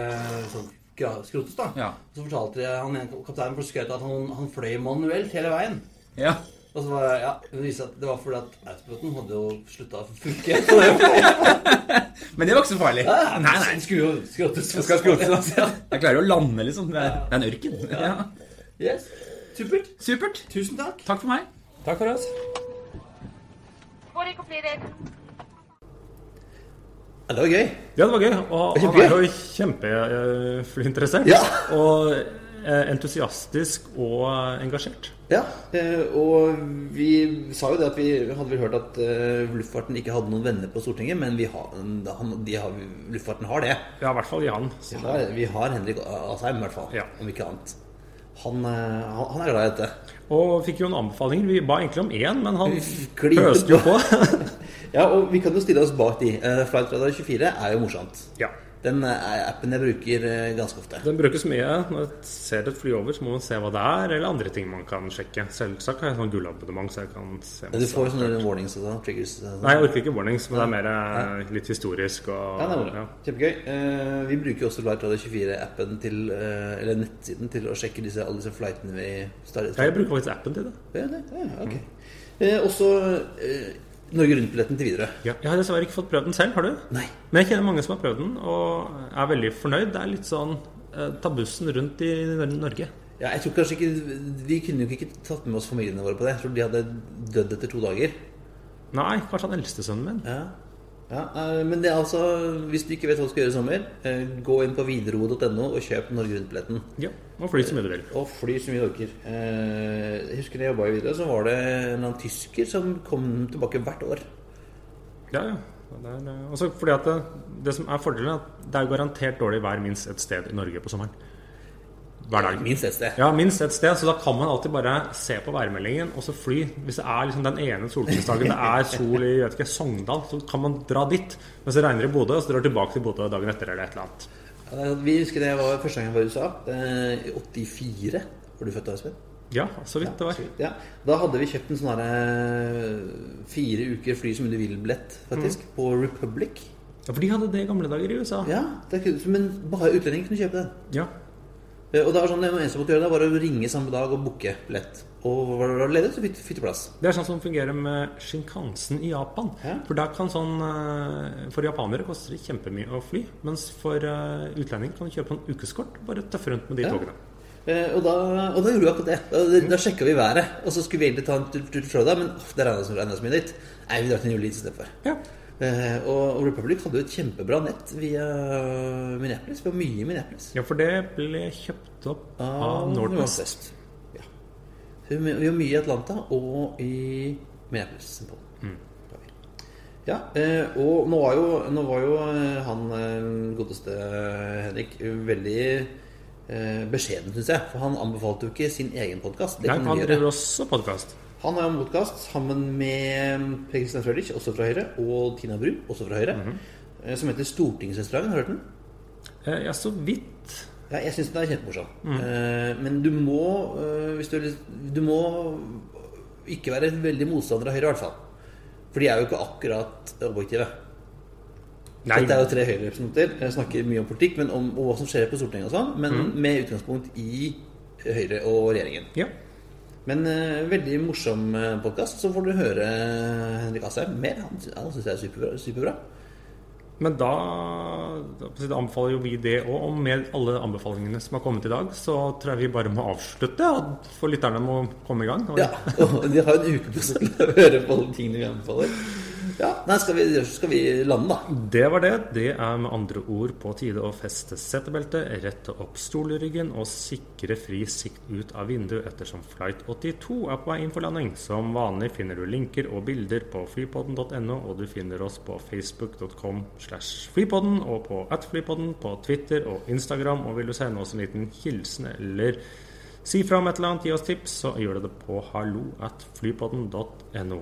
sånn, skrotes. da. Ja. Så fortalte de, han ene kapteinen for skrøt at han, han fløy manuelt hele veien. Ja. Og så var ja, det viste at det var fordi at autopiloten hadde jo slutta å funke. Men det var ikke så farlig. Ja, Nei, nei. Den skulle jo skrotes. Jeg skal skrotes altså. Jeg klarer å lande, liksom. Det er, det er en ørken. Ja. Yes. Supert. Supert. Tusen takk. Takk for meg. Takk for oss. Hvor er Ja, det var gøy. Ja, det var gøy. Og han er jo kjempeflyinteressert. Ja. Og eh, entusiastisk og eh, engasjert. Ja, eh, og vi sa jo det at vi hadde vel hørt at luftfarten ikke hadde noen venner på Stortinget, men vi har, han, de har, luftfarten har det. Ja, i hvert fall Jan. Vi har, vi har Henrik Asheim, i hvert fall. Ja. Om ikke annet. Han, han, han er glad i dette. Og fikk jo en anbefaling. Vi ba egentlig om én, men han pøste jo på. Ja, og vi kan jo stille oss bak de. Uh, Flight Radar 24 er jo morsomt. ja. Den eh, appen jeg bruker eh, ganske ofte. Den brukes mye. Når jeg ser et fly over, så må man se hva det er, eller andre ting man kan sjekke. Selvsagt har jeg sånn gullabonnement, så jeg kan se Men du får sånne warnings og sånn. Triggers. sånn. Nei, jeg orker ikke warnings, men det er mer ja. litt historisk og Ja, det er bra. ja. Kjempegøy. Eh, vi bruker jo også Flight Radar 24-appen til eh, Eller nettsiden til å sjekke disse, alle disse flightene vi starter. Ja, Jeg bruker faktisk appen til det. Ja, det, ja, ok. Eh, også eh, Norge Rundt-billetten til Widerøe. Ja, jeg har dessverre ikke fått prøvd den selv, har du? Nei. Men jeg kjenner mange som har prøvd den, og er veldig fornøyd. Det er litt sånn eh, ta bussen rundt i Norge. Ja, jeg tror kanskje ikke Vi kunne jo ikke tatt med oss familiene våre på det. Jeg tror de hadde dødd etter to dager. Nei, kanskje han eldste sønnen min. Ja. Ja, eh, men det er altså hvis du ikke vet hva du skal gjøre i sommer, eh, gå inn på widerøe.no og kjøp Norge Rundt-billetten. Ja, og fly så mye du vil. Og fly så mye du orker. Eh, Jeg husker da jeg jobba i Widerøe, så var det en eller annen tysker som kom tilbake hvert år. Ja, ja. Det er, eh, fordi at det, det som er fordelen, er at det er garantert dårlig vær minst et sted i Norge på sommeren. Hver dag. Minst ett sted. Ja, minst et sted. Så da kan man alltid bare se på værmeldingen og så fly. Hvis det er liksom den ene solskinnsdagen det er sol i vet ikke, Sogndal, så kan man dra dit. Mens det regner i Bodø, og så drar tilbake til Bodø dagen etter eller et eller annet. Ja, Vi husker det var første gang jeg var i USA. eh, I 84. Var du født Espen? Ja, så vidt det var. Så vidt, Ja. Da hadde vi kjøpt en sånn herre fire uker fly som du vil-billett, faktisk, på Republic. Ja, for de hadde det i gamle dager i USA. Ja, det Men bare utlendinger kunne kjøpe den. Ja. Eh, Og det var sånn, det eneste jeg måtte gjøre da, var å ringe samme dag og booke billett. Og var du ledig, så fikk du plass. Det er sånn som fungerer med Shinkansen i Japan. Ja. For der kan sånn eh, For japanere koster det kjempemye å fly. Mens for eh, utlendinger kan du kjøpe en ukeskort. Bare tøffe rundt med de Ja. togene. Og da, og da gjorde vi akkurat det. Da, da sjekka vi været. Og så skulle vi egentlig ta en tur til Florida, men åh, det regna så mye dit. Nei, vi drar til New Orleans istedenfor. Ja. Eh, og Republic hadde jo et kjempebra nett via Minneapolis. Det var mye i Minneapolis. ja, for det ble kjøpt opp av Nordwest. Nordwest. Ja. Så vi var mye i Atlanta og i Minneapolis. Mm. Ja, eh, og nå var jo, nå var jo eh, han godeste Henrik veldig beskjeden, syns jeg. For han anbefalte jo ikke sin egen podkast. Nei, han driver også podkast. Han har jo motkast sammen med Per Kristian Frølich, også fra Høyre, og Tina Bru, også fra Høyre, mm -hmm. som heter Stortingsrestauranten. Har du hørt den? Eh, ja, så vidt. Ja, jeg syns den er kjempemorsom. Mm. Eh, men du må hvis du, du må ikke være veldig motstander av Høyre, i hvert fall. For de er jo ikke akkurat objektive. Nei, Dette er jo tre Høyre-representanter. Jeg snakker mye om politikk, men om, og hva som skjer på Stortinget og sånn. Men Mm. med utgangspunkt i Høyre og regjeringen. ja. Men uh, veldig morsom podkast. Så får du høre Henrik Asheim mer. Han, han syns jeg er superbra. superbra. Men da, da anbefaler jo vi det òg. Og med alle anbefalingene som har kommet i dag, så tror jeg vi bare må avslutte. Og for lytterne må komme i gang. Og Ja, og de har en uke på seg til å høre på alle tingene vi anbefaler. Ja, nei, skal vi, skal vi lande, da? Det var det. Det er med andre ord på tide å feste setebeltet, rette opp stolryggen og sikre fri sikt ut av vinduet ettersom flight 82 er på vei inn for landing. Som vanlig finner du linker og bilder på flypodden.no, og du finner oss på facebook.com slash flypodden og på atflypodden på Twitter og Instagram. Og vil du sende oss en liten hilsen eller si fra om et eller annet, gi oss tips, så gjør du det på hallo at flypodden.no.